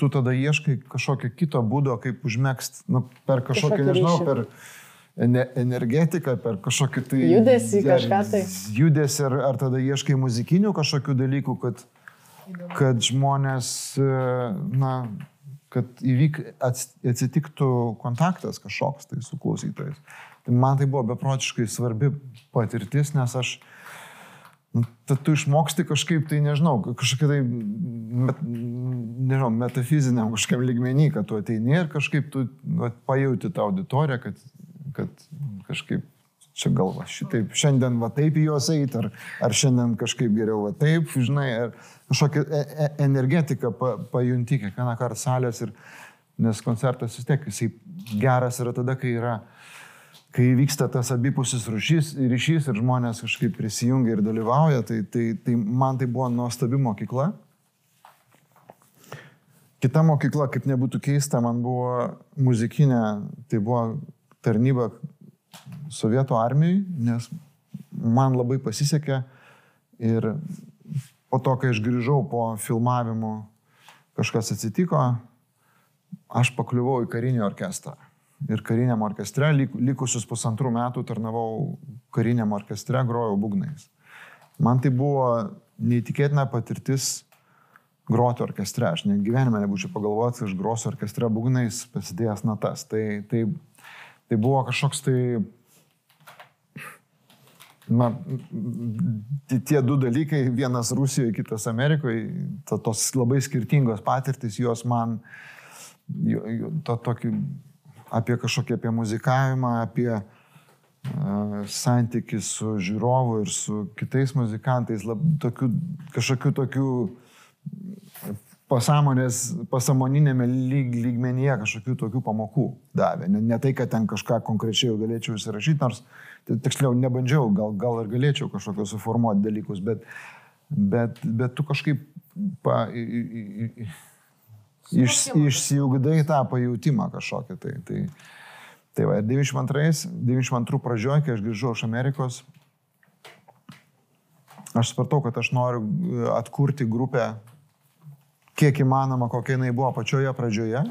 tu tada ieškai kažkokio kito būdo, kaip užmėgst, nu, per kažkokį, kažkokį nežinau, per energetiką, per kažkokį tai... Judesi kažką tai. Judesi ar, ar tada ieškai muzikinių kažkokių dalykų, kad, kad žmonės, na, kad įvyk, atsitiktų kontaktas kažkoks tai su klausytojais. Tai man tai buvo beprotiškai svarbi patirtis, nes aš, nu, tad tu išmoksti kažkaip tai, nežinau, kažkokia tai, met, nežinau, metafiziniam kažkokiam lygmenį, kad tu ateini ir kažkaip tu va, pajauti tą auditoriją, kad, kad kažkaip čia galva, šitaip, šiandien va taip į juos eit, ar, ar šiandien kažkaip geriau va taip, žinai, ar kažkokią e e energetiką pa, pajunti kiekvieną kartą salės ir, nes koncertas vis tiek jisai geras yra tada, kai yra, kai vyksta tas abipusis ryšys, ryšys ir žmonės kažkaip prisijungia ir dalyvauja, tai, tai, tai man tai buvo nuostabi mokykla. Kita mokykla, kaip nebūtų keista, man buvo muzikinė, tai buvo tarnyba sovietų armijai, nes man labai pasisekė ir po to, kai aš grįžau po filmavimo, kažkas atsitiko, aš pakliuvau į karinį orkestrą. Ir kariniam orkestre, likusius pusantrų metų tarnavau kariniam orkestre, grojau būgnais. Man tai buvo neįtikėtina patirtis groti orkestre. Aš net gyvenime nebūčiau pagalvojęs, aš grosiu orkestre būgnais, pasidėjęs natas. Tai, tai, tai buvo kažkoks tai Na, tie du dalykai, vienas Rusijoje, kitas Amerikoje, to, tos labai skirtingos patirtis, jos man, to tokį, apie kažkokį, apie muzikavimą, apie uh, santykių su žiūrovu ir su kitais muzikantais, lab, tokių, kažkokių tokių pasąmonės, pasąmoninėme lyg, lygmenyje kažkokių tokių pamokų davė. Ne, ne tai, kad ten kažką konkrečiai užsirašyti, nors tiksliau nebandžiau, gal, gal ir galėčiau kažkokios suformuoti dalykus, bet, bet, bet tu kažkaip pa, iš, išsiugdai tą pajūtimą kažkokį. Tai, tai, tai va, 92, 92 pradžioje, kai aš grįžau iš Amerikos, aš supratau, kad aš noriu atkurti grupę kiek įmanoma, kokia jinai buvo pačioje pradžioje.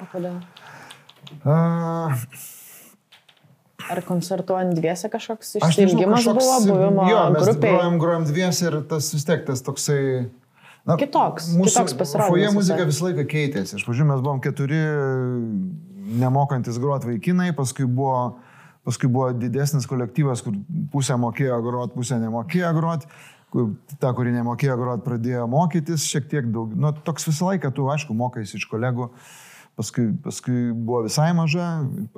O kodėl? Uh, Ar koncertuojant dviese kažkoks išsiilgimas buvo buvimo jo, grupėje? Grojam, grojam dviese ir tas vis tiek tas toksai... Na, kitoks, mūsų, kitoks pasirodymas. Foje muzika visą laiką keitėsi. Iš pradžių mes buvom keturi nemokantis groti vaikinai, paskui buvo, paskui buvo didesnis kolektyvas, kur pusė mokėjo groti, pusė nemokėjo groti. Ta, kuri nemokėjo groti, pradėjo mokytis šiek tiek daug. Nu, toks visą laiką tu, aišku, mokais iš kolegų, paskui, paskui buvo visai maža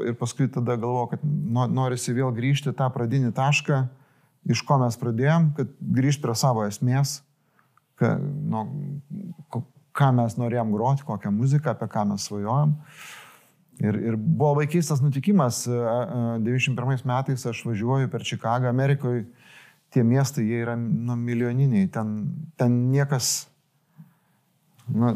ir paskui tada galvoju, kad no- norisi vėl grįžti tą pradinį tašką, iš ko mes pradėjom, kad grįžti prie savo esmės, ka, nu, ką mes norėjom groti, kokią muziką, apie ką mes svajojom. Ir, ir buvo vaikystas nutikimas. e, e, 91 metais aš važiuoju per Čikagą, Amerikoje. Tie miestai, jie yra nu, milijoniniai. Ten, ten niekas... Nu,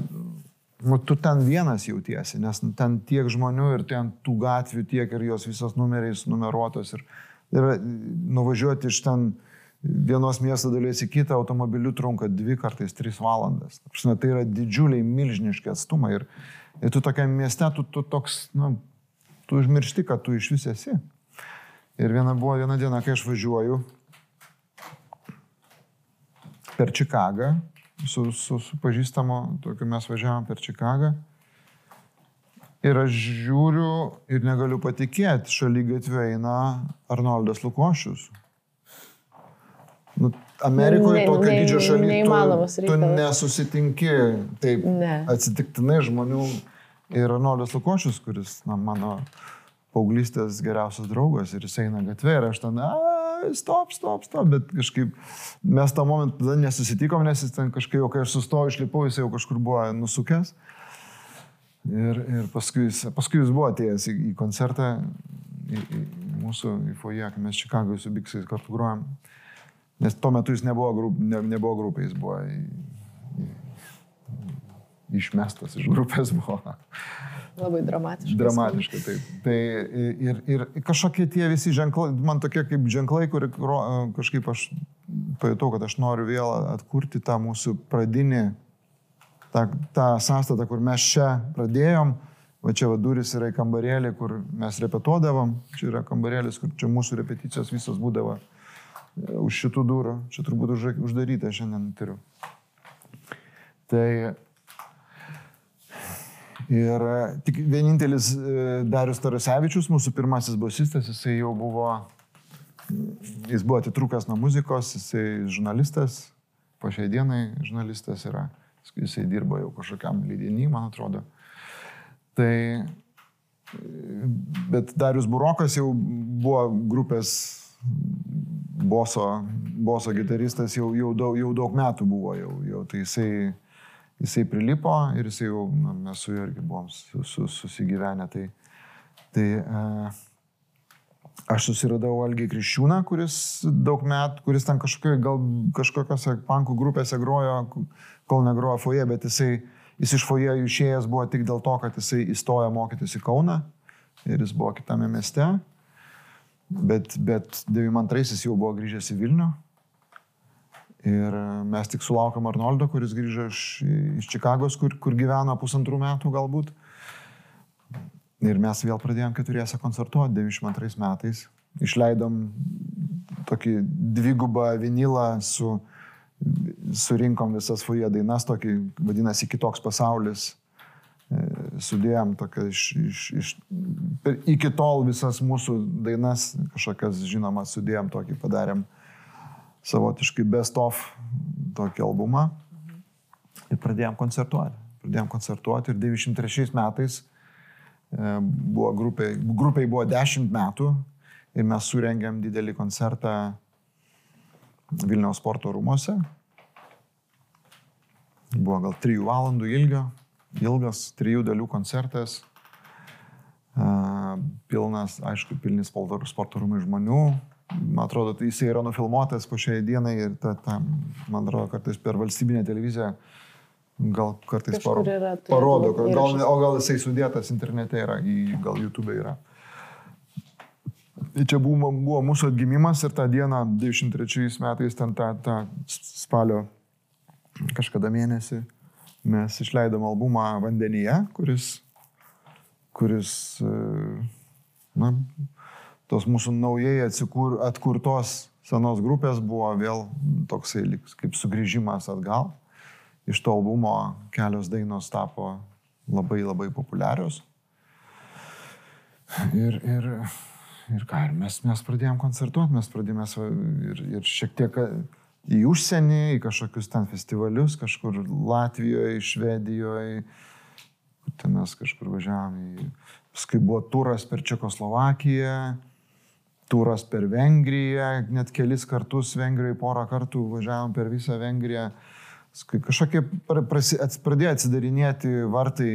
nu, tu ten vienas jautiesi, nes ten tiek žmonių ir ten tų gatvių tiek ir jos visos numeriais numeruotos. Ir, ir nuvažiuoti iš ten vienos miesto dalies į kitą automobiliu trunka dvi kartais tris valandas. Prasme, Tai yra didžiuliai, milžiniški atstumai. Ir, ir tu tokiam mieste, tu, tu toks, nu, tu užmiršti, kad tu iš vis esi. Ir viena buvo viena diena, kai aš važiuoju per Čikagą, su, su, su pažįstamu, tokiu mes važiavom per Čikagą. Ir aš žiūriu ir negaliu patikėti, šalia gatvė eina Arnoldas Lukošius. Nu, Amerikoje Ne- tokio ne- didžio šalyje tu, tu nesusitinki taip Ne. atsitiktinai žmonių. Ir Arnoldas Lukošius, kuris na, mano paauglystės geriausias draugas ir jis eina gatvė ir aš ten, a, stop, stop, stop, bet kažkaip mes tą momentą tada nesusitikom, nes jis ten kažkaip, jau kai aš sustojau, išlipau, jis jau kažkur buvo nusukęs. Ir, ir paskui, jis, paskui jis buvo atėjęs į, į koncertą, į, į mūsų į foje, kai mes Čikagoje su Biksais kartu grojom. Nes tuo metu jis nebuvo, grup, ne, nebuvo grupė, jis buvo į, į, išmestas iš grupės buvo. Labai dramatiškai. Dramatiškai, taip. Tai ir, ir kažkokie tie visi ženklai, man tokie kaip ženklai, kur kažkaip aš pajutau, kad aš noriu vėl atkurti tą mūsų pradinį, tą, tą sąstatą, kur mes čia pradėjom. Va čia va duris yra į kambarėlį, kur mes repetuodavom. Čia yra kambarėlis, kur čia mūsų repeticijos visos būdavo e, už šitų durų. Čia turbūt už, uždaryta šiandien turiu. Tai Ir e, tik vienintelis e, Darius Tarasevičius, mūsų pirmasis bosistas, jisai jau buvo, jis buvo atitrūkęs nuo muzikos, jisai žurnalistas, po šiai dienai žurnalistas yra, jisai dirbo jau kažkokiam leidinį, man atrodo. Tai, bet Darius Burokas jau buvo grupės boso, boso gitaristas, jau, jau, daug, jau daug metų buvo, jau, jau tai jisai jisai prilipo ir jisai jau, na, mes su juo irgi buvom su, su, susigyvenę. Tai, tai e, aš susiradau Algį Kriščiūną, kuris daug metų, kuris ten kažkokio, gal kažkokiose pankų grupėse grojo, kol negrojo foje, bet jisai, jis iš foje išėjęs buvo tik dėl to, kad jisai įstojo mokytis į Kauną ir jis buvo kitame mieste. Bet, bet 92 jau buvo grįžęs į Vilnių. Ir mes tik sulaukam Arnoldo, kuris grįžo iš, iš Čikagos, kur, kur gyveno pusantrų metų galbūt. Ir mes vėl pradėjom keturiese koncertuoti 92 metais. Išleidom tokį dvigubą vinilą su, surinkom visas foje dainas, tokį vadinasi kitoks pasaulis. E, Sudėjom tokia iš, iš, iš, per, iki tol visas mūsų dainas, kažkokias žinomas, sudėjom tokį, padarėm savotiškai best of tokį albumą ir pradėjom koncertuoti. Pradėjom koncertuoti ir 93 metais e, buvo grupė, grupiai buvo 10 metų ir mes surengėm didelį koncertą Vilniaus sporto rūmose. Buvo gal 3 valandų ilgio, ilgas 3 dalių koncertas. E, Pilnas, aišku, pilni sporto sporto rūmai žmonių, man atrodo, tai jisai yra nufilmuotas po šiai dienai ir ta, ta, man atrodo, kartais per valstybinę televiziją gal kartais paro, yra, turėtų parodo, gal, o gal jisai sudėtas internete yra, gal YouTube yra. Tai Čia buvo, buvo mūsų atgimimas ir tą dieną, 93 metais, ten tą, tą spalio kažkada mėnesį, mes išleidom albumą Vandenyje, kuris, kuris e, na, tos mūsų naujai atsikur, atkurtos senos grupės buvo vėl toksai kaip sugrįžimas atgal. Iš to albumo kelios dainos tapo labai labai populiarios. Ir, ir, ir ką, ir mes, mes pradėjom koncertuoti, mes pradėjome ir, ir šiek tiek į užsienį, į kažkokius ten festivalius, kažkur Latvijoje, Švedijoje, ten mes kažkur važiavome. Paskui buvo turas per Čekoslovakiją, turas per Vengriją, net kelis kartus Vengrijoje porą kartų važiavom per visą Vengriją. Kažkokie pradėjo atsidarinėti vartai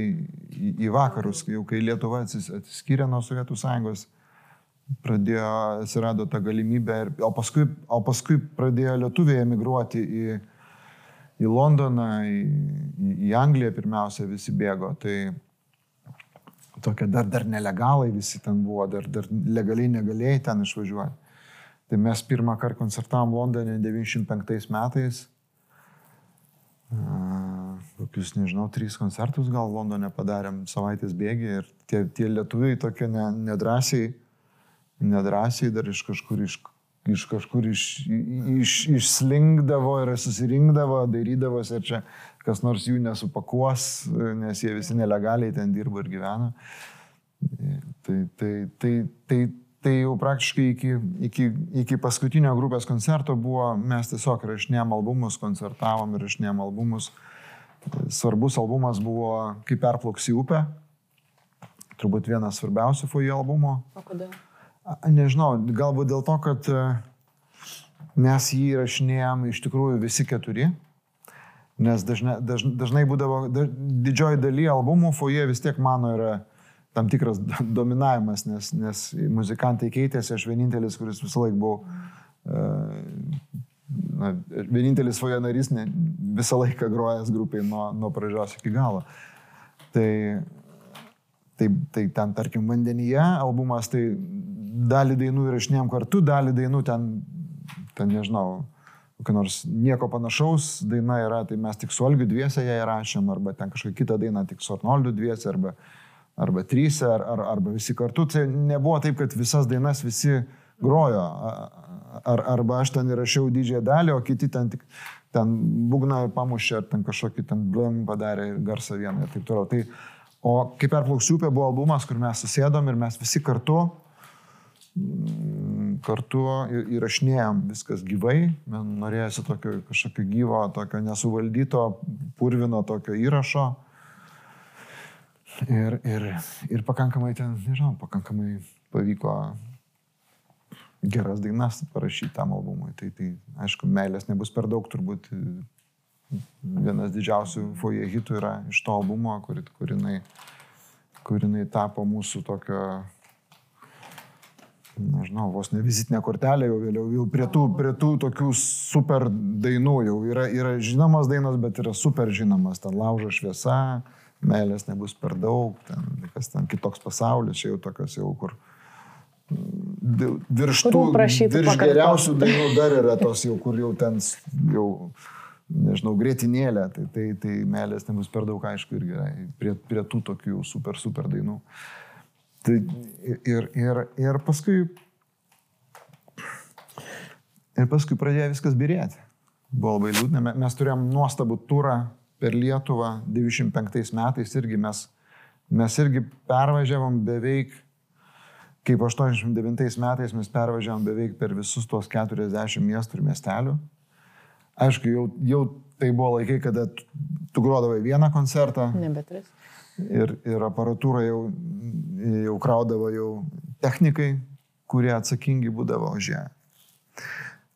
į vakarus, jau kai Lietuva atsiskyrė nuo Sovietų Sąjungos pradėjo, atsirado ta galimybė, ir, o, paskui, o paskui pradėjo lietuviai emigruoti į, į Londoną, į, į Angliją pirmiausia visi bėgo. Tai tokie dar, dar nelegalai visi ten buvo, dar, dar legaliai negalėjai ten išvažiuoti. Tai mes pirmą kartą koncertavom Londone 95 metais. Kokius, nežinau, trys koncertus gal Londone padarėm savaitės bėgį ir tie, tie lietuviai tokie ne, nedrasiai nedrasiai dar iš kažkur, iš, iš kažkur iš, iš, išslinkdavo ir susirinkdavo, darydavosi ir čia kas nors jų nesupakuos, nes jie visi nelegaliai ten dirba ir gyvena. Tai, tai, tai, tai, tai jau praktiškai iki, iki, iki paskutinio grupės koncerto buvo, mes tiesiog rašinėjom albumus, koncertavom ir rašinėjom albumus. Svarbus albumas buvo Kaip perplauksi upę. Turbūt vienas svarbiausių fojo albumo. O kodėl? Nežinau, galbūt dėl to, kad mes jį įrašinėjom iš tikrųjų visi keturi, nes dažnai, dažnai, dažnai būdavo, daž, didžioji daly albumų foje vis tiek mano yra tam tikras dominavimas, nes, nes muzikantai keitėsi, aš vienintelis, kuris visą laiką buvau, e, na, vienintelis foje narys, ne, visą laiką grojęs grupiai nuo, nuo pradžios iki galo. Tai, tai, tai ten, tarkim, vandenyje albumas, tai dalį dainų įrašinėjom kartu, dalį dainų ten, ten nežinau, kokio nors nieko panašaus daina yra, tai mes tik su Olgiu dviese ją įrašėm, arba ten kažkokią kitą dainą tik su Arnoldu dviese, arba, arba tryse, ar, ar, arba visi kartu. Tai nebuvo taip, kad visas dainas visi grojo, ar, arba aš ten įrašiau didžiąją dalį, o kiti ten tik ten būgną pamušė, ar ten kažkokį ten blum padarė garsą vieną ir taip toliau. Tai, o kaip perplauksiupė buvo albumas, kur mes susėdom ir mes visi kartu kartu įrašinėjom viskas gyvai, man norėjosi tokio kažkokio gyvo, tokio nesuvaldyto, purvino tokio įrašo. Ir, ir, ir pakankamai ten, nežinau, pakankamai pavyko geras dainas parašyti tam albumui. Tai, tai aišku, meilės nebus per daug, turbūt vienas didžiausių foje hitų yra iš to albumo, kur, kur, jinai, kur jinai tapo mūsų tokio nežinau, vos ne vizitinė kortelė jau vėliau, jau prie tų, prie tų tokių super dainų jau yra, yra žinomas dainas, bet yra super žinomas, ten laužo šviesa, meilės nebus per daug, ten kas ten kitoks pasaulis, čia jau tokios jau kur virš tų, virš geriausių dainų dar yra tos jau, kur jau ten jau, nežinau, grėtinėlė, tai, tai, tai meilės nebus per daug, aišku, ir gerai, prie, prie tų tokių super, super dainų. Uh, Tai ir, ir, ir paskui. Ir paskui pradėjo viskas birėti. Buvo labai liūdna. Mes turėjom nuostabų turą per Lietuvą 95 metais irgi mes, mes irgi pervažiavom beveik, kaip 89 metais mes pervažiavom beveik per visus tuos 40 miestų ir miestelių. Aišku, jau, jau tai buvo laikai, kada tu, tu grodavai vieną koncertą. Nebe tris ir, ir aparatūrą jau, jau kraudavo jau technikai, kurie atsakingi būdavo už ją.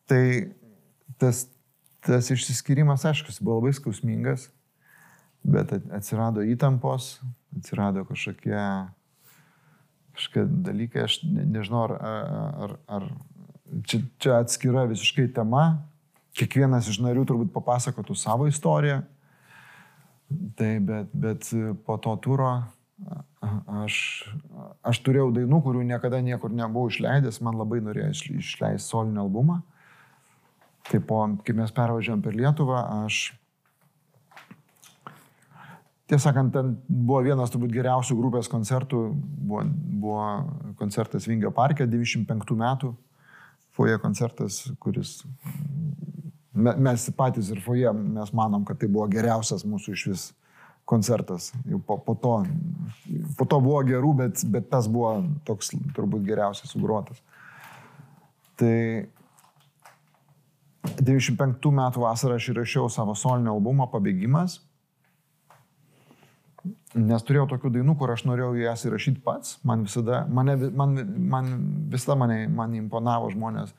Tai tas, tas išsiskirimas, aišku, buvo labai skausmingas, bet atsirado įtampos, atsirado kažkokie, kažkokie dalykai, aš ne, nežinau, ar, ar, ar čia, čia atskira visiškai tema, kiekvienas iš narių turbūt papasakotų savo istoriją, Tai bet, bet po to turo aš, aš turėjau dainų, kurių niekada niekur nebuvau išleidęs, man labai norėjo išleisti solinį albumą. Tai po, kai mes pervažiavam per Lietuvą, aš Tiesą sakant, ten buvo vienas turbūt geriausių grupės koncertų, buvo, buvo koncertas Vingio parke 95 metų, foje koncertas, kuris mes patys ir foje, mes manom, kad tai buvo geriausias mūsų iš vis koncertas. Jau po, po, to, po to buvo gerų, bet, bet tas buvo toks turbūt geriausias sugruotas. Tai 95 metų vasarą aš įrašiau savo solinį albumą Pabėgimas. Nes turėjau tokių dainų, kur aš norėjau jas įrašyti pats. Man visada, mane, man, man visada mane, mane imponavo žmonės.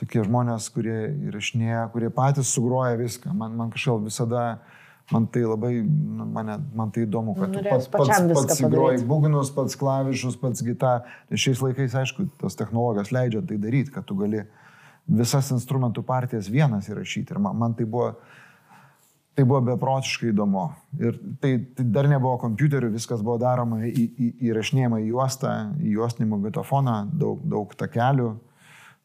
Tokie žmonės, kurie įrašinėja, kurie patys sugroja viską. Man, man kažkaip visada, man tai labai, nu, mane, man tai įdomu, kad tu pats, pats, pats padaryt. būgnus, pats klavišus, pats gitarą. Šiais laikais, aišku, tos technologijos leidžia tai daryti, kad tu gali visas instrumentų partijas vienas įrašyti. Ir man, man tai buvo, tai buvo beprotiškai įdomu. Ir tai, tai dar nebuvo kompiuterių, viskas buvo daroma į, į, įrašinėjama į juostą, į juostinį magnetofoną, daug, daug takelių.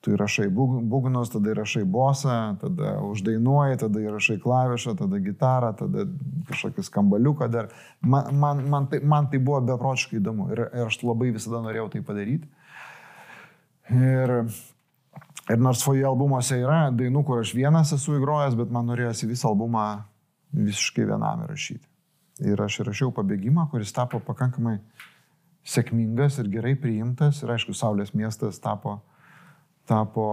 Tu įrašai būg- būgnus, tada įrašai bosą, tada uždainuoji, tada įrašai klavišą, tada gitarą, tada kažkokį skambaliuką dar. Man, man, man, tai, man tai buvo beprotiškai įdomu ir, ir aš labai visada norėjau tai padaryti. Ir Ir nors foje albumuose yra dainų, kur aš vienas esu įgrojęs, bet man norėjosi visą albumą visiškai vienam įrašyti. Ir aš įrašiau pabėgimą, kuris tapo pakankamai sėkmingas ir gerai priimtas. Ir aišku, Saulės miestas tapo, tapo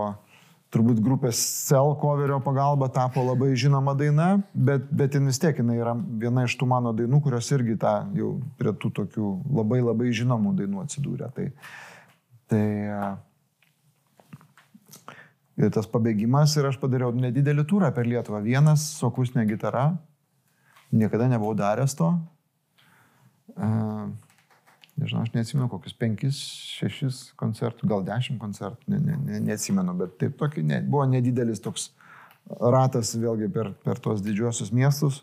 turbūt grupės Cell coverio pagalba tapo labai žinoma daina, bet, bet jin vis tiek jinai yra viena iš tų mano dainų, kurios irgi tą jau prie tų tokių labai labai žinomų dainų atsidūrė. Tai, tai Ir tas pabėgimas ir aš padariau nedidelį turą per Lietuvą. Vienas su akustinė gitara. Niekada nebuvau daręs to. Uh, nežinau, aš neatsimenu kokius penkis, šešis koncertų, gal dešimt koncertų, ne, ne, ne, neatsimenu, bet taip tokį, ne, buvo nedidelis toks ratas vėlgi per, per tuos didžiuosius miestus.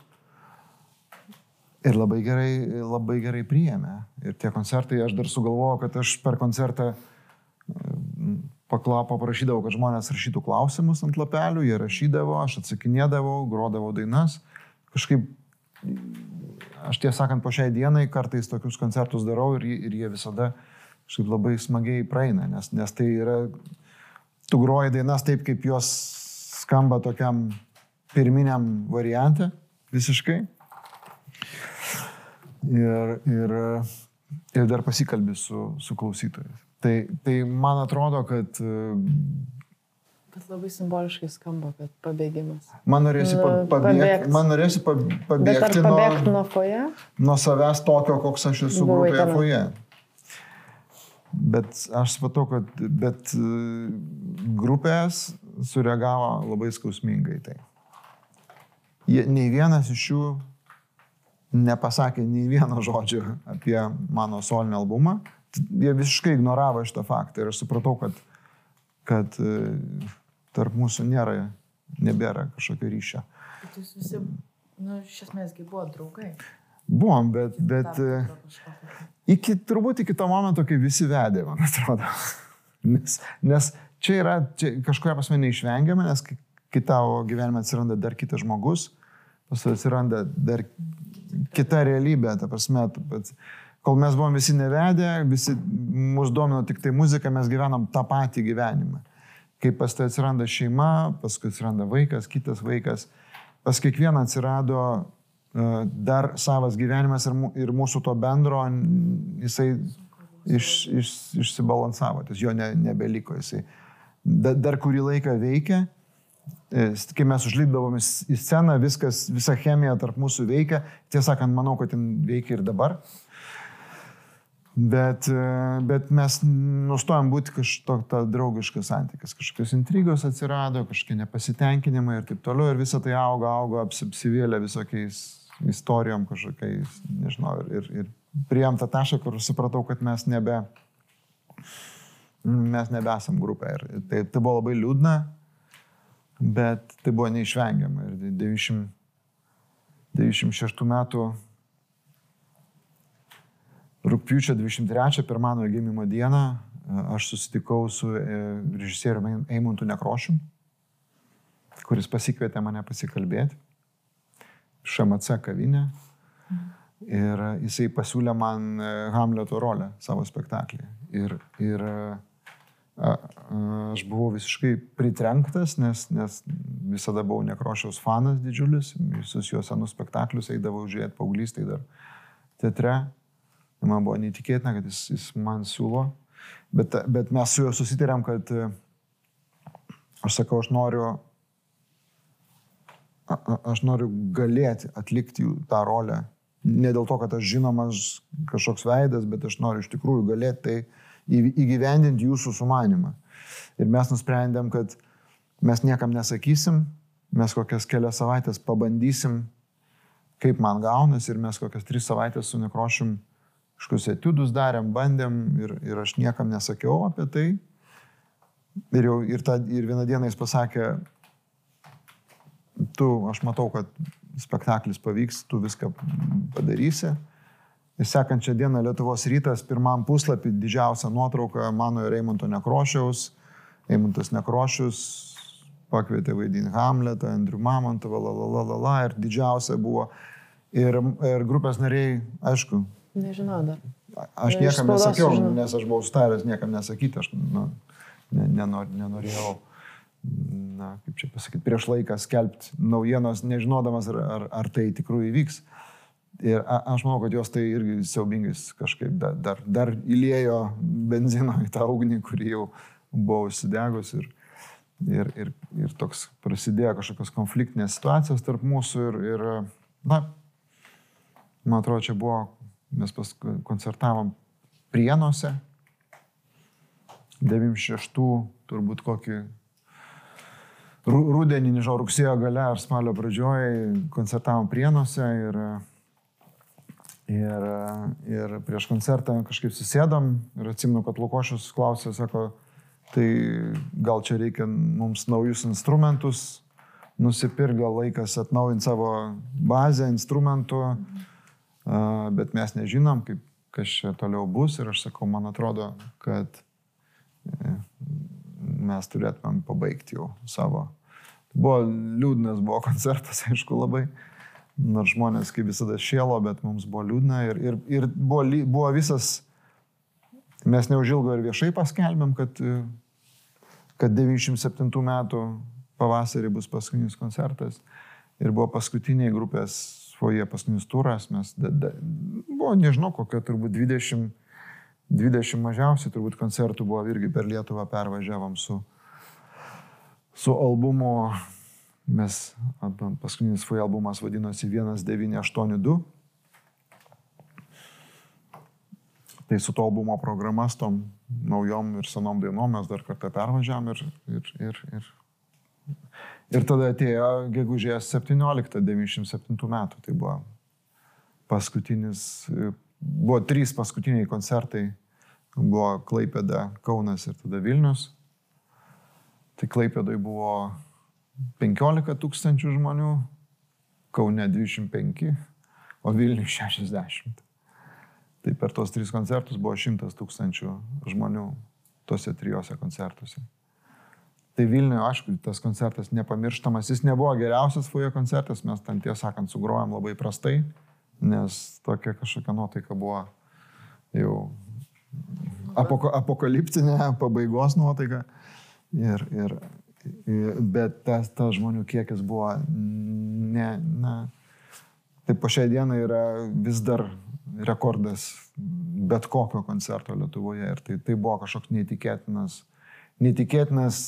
Ir labai gerai, labai gerai priėmė. Ir tie koncertai, aš dar sugalvojau, kad aš per koncertą pakla, paprašydavau, kad žmonės rašytų klausimus ant lapelių, jie rašydavo, aš atsakinėdavau, grodavau dainas. Kažkaip, aš tiesą sakant, po šiai dienai kartais tokius koncertus darau ir, ir jie visada kažkaip labai smagiai praeina, nes, nes tai yra, tu groji dainas taip, kaip jos skamba tokiam pirminiam variante visiškai. Ir, ir, ir dar pasikalbė su, su klausytojais. Tai, tai man atrodo, kad Bet labai simboliškai skamba, kad pabėgimas. man norėsi, pa, Nu, pabėgti, pabėgt. man norėsi pa, pabėgti pabėgti nuo, nuo foje? nuo savęs tokio, koks aš esu Buvai grupėje foje. Bet aš supratau, kad bet e, grupės sureagavo labai skausmingai tai. Jie, nei vienas iš jų nepasakė nei vieno žodžio apie mano solinį albumą. Jie visiškai ignoravo šitą faktą ir aš supratau, kad, kad e, tarp mūsų nėra, nebėra kažkokio ryšio. Bet jūs visi, nu, iš esmėsgi buvo draugai. Buvom, bet, bet e, iki, turbūt iki to momento, kai visi vedė, man atrodo. Nes, nes čia yra čia kažkuria prasme neišvengiama, nes kai, kai tavo gyvenime atsiranda dar kitas žmogus, pas atsiranda dar kita realybė, ta prasme, tu pats- kol mes buvom visi nevedę, visi mus domino tik tai muzika, mes gyvenam tą patį gyvenimą. Kai pas tai atsiranda šeima, paskui atsiranda vaikas, kitas vaikas, pas kiekvieną atsirado e, dar savas gyvenimas ir, ir mūsų to bendro, jisai iš, iš, išsibalansavo, tas jo ne, nebeliko, jisai da, dar kurį laiką veikia, E, kai mes užlipdavom į sceną, viskas, visa chemija tarp mūsų veikia, tiesą sakant, manau, kad jin veikia ir dabar. Bet, e, bet mes nustojom būti kažkoks draugiškas santykis, kažkokios intrigos atsirado, kažkokie nepasitenkinimai ir taip toliau, ir visa tai auga, auga, apsivėlė visokiais istorijom kažkokiais, nežinau, ir, ir priėm tą tašką, kur supratau, kad mes nebe, mes nebesam grupė. Ir tai, tai buvo labai liūdna, bet tai buvo neišvengiama. Ir 90, 96 metų rūpiučio 23, per mano gimimo dieną, e, aš susitikau su e, režisieriumi Eimuntu Nekrošiu, kuris pasikvietė mane pasikalbėti. ŠMC kavinė. Ir jisai pasiūlė man e, Hamleto rolę savo spektaklį. Ir, ir e, a, aš buvau visiškai pritrenktas, nes, nes visada buvau nekrošiaus fanas didžiulis, visus jo senus spektaklius eidavau žiūrėti paauglystai dar teatre. Man buvo neįtikėtina, kad jis, jis man siūlo. Bet, bet mes su juo susitarėm, kad e, aš sakau, aš noriu a, aš noriu galėti atlikti tą rolę. Ne dėl to, kad aš žinomas kažkoks veidas, bet aš noriu iš tikrųjų galėti tai įgyvendinti jūsų sumanimą. Ir mes nusprendėm, kad mes niekam nesakysim, mes kokias kelias savaitės pabandysim, kaip man gaunas ir mes kokias tris savaitės su nekrošim kažkokius etiudus darėm, bandėm ir, ir aš niekam nesakiau apie tai. Ir, jau, ir, ta, ir vieną dieną jis pasakė, tu, aš matau, kad spektaklis pavyks, tu viską padarysi. Ir sekančią dieną Lietuvos rytas, pirmam puslapį didžiausia nuotrauka mano ir Eimonto Nekrošiaus. Eimontas Nekrošius pakvietė vaidinti Hamletą, Andrių Mamontovą, la la la la la ir didžiausia buvo. Ir, ir grupės nariai, aišku. Nežinau dar. Aš niekam nesakiau, žinau. nes aš buvau staręs niekam nesakyti, aš nu, nenor, nenorėjau, na, kaip čia pasakyti, prieš laiką skelbti naujienos, nežinodamas, ar, ar, ar tai tikrųjų įvyks. Ir a, aš manau, kad jos tai irgi siaubingais kažkaip dar, dar, dar įlėjo benzino į tą ugnį, kuri jau buvo užsidegus ir, ir, ir, ir toks prasidėjo kažkokios konfliktinės situacijos tarp mūsų ir, ir na, man atrodo, čia buvo, mes pas koncertavom Prienuose, 96 turbūt kokį rudenį, nežinau, rugsėjo gale ar spalio pradžioje koncertavom Prienuose ir Ir, ir prieš koncertą kažkaip susėdam ir atsimenu, kad Lukošius klausė, sako, tai gal čia reikia mums naujus instrumentus, nusipirk, gal laikas atnaujinti savo bazę instrumentų, bet mes nežinom, kaip, kas čia toliau bus ir aš sakau, man atrodo, kad e, mes turėtumėm pabaigti jau savo. Buvo liūdnas, buvo koncertas, aišku, labai. Nors žmonės kaip visada šėlo, bet mums buvo liūdna ir, ir, ir buvo, buvo visas, mes neužilgo ir viešai paskelbėm, kad, kad 97 metų pavasarį bus paskutinis koncertas ir buvo paskutiniai grupės svoje paskutinis turas, mes da, da, buvo, nežinau, kokia turbūt 20, 20 mažiausiai turbūt koncertų buvo irgi per Lietuvą pervažiavom su, su albumu Mes, paskutinis FUI albumas vadinosi 1982. Tai su to albumo programa, su tom naujom ir senom dainom mes dar kartą pervažiavam ir, ir, ir, ir, ir tada atėjo gegužės 17-97 metų. Tai buvo paskutinis, buvo trys paskutiniai koncertai, buvo Klaipėda, Kaunas ir tada Vilnius. Tai Klaipėdai buvo 15 tūkstančių žmonių, Kaune 25, o Vilniuje 60. Tai per tos tris koncertus buvo 100 tūkstančių žmonių tose trijose koncertuose. Tai Vilniuje, aišku, tas koncertas nepamirštamas, jis nebuvo geriausias foje koncertas, mes ten tiesą sakant sugrojom labai prastai, nes tokia kažkokia nuotaika buvo jau apoko, apokaliptinė pabaigos nuotaika. Ir, ir, bet tas, tas žmonių kiekis buvo ne, na, tai po šią dieną yra vis dar rekordas bet kokio koncerto Lietuvoje ir tai, tai buvo kažkoks neįtikėtinas, neįtikėtinas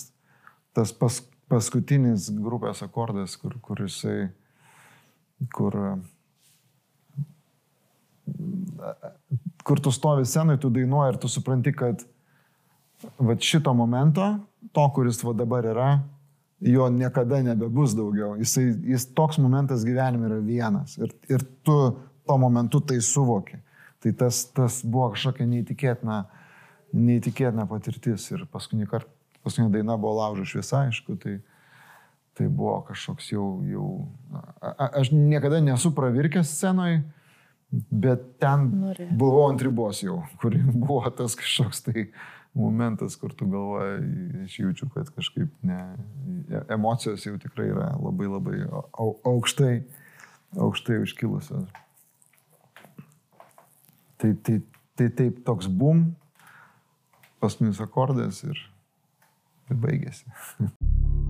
tas pas, paskutinis grupės akordas, kur, kur jisai, kur, kur tu stovi scenai, tu dainuoji ir tu supranti, kad va šito momento to, kuris va dabar yra, jo niekada nebebus daugiau. Jisai, jis toks momentas gyvenime yra vienas. Ir, ir tu tuo momentu tai suvoki. Tai tas, tas buvo kažkokia neįtikėtina, neįtikėtina patirtis. Ir paskutinį kartą, paskutinė daina buvo laužo šviesa, aišku, tai, tai buvo kažkoks jau, jau a, aš niekada nesu pravirkęs scenoje, bet ten Norė. buvau ant ribos jau, kur buvo tas kažkoks tai momentas, kur tu galvoji, aš jaučiu, kad kažkaip ne, emocijos jau tikrai yra labai labai aukštai, aukštai užkilusios. Tai, tai, tai taip toks bum, paskutinis akordas ir, ir baigėsi.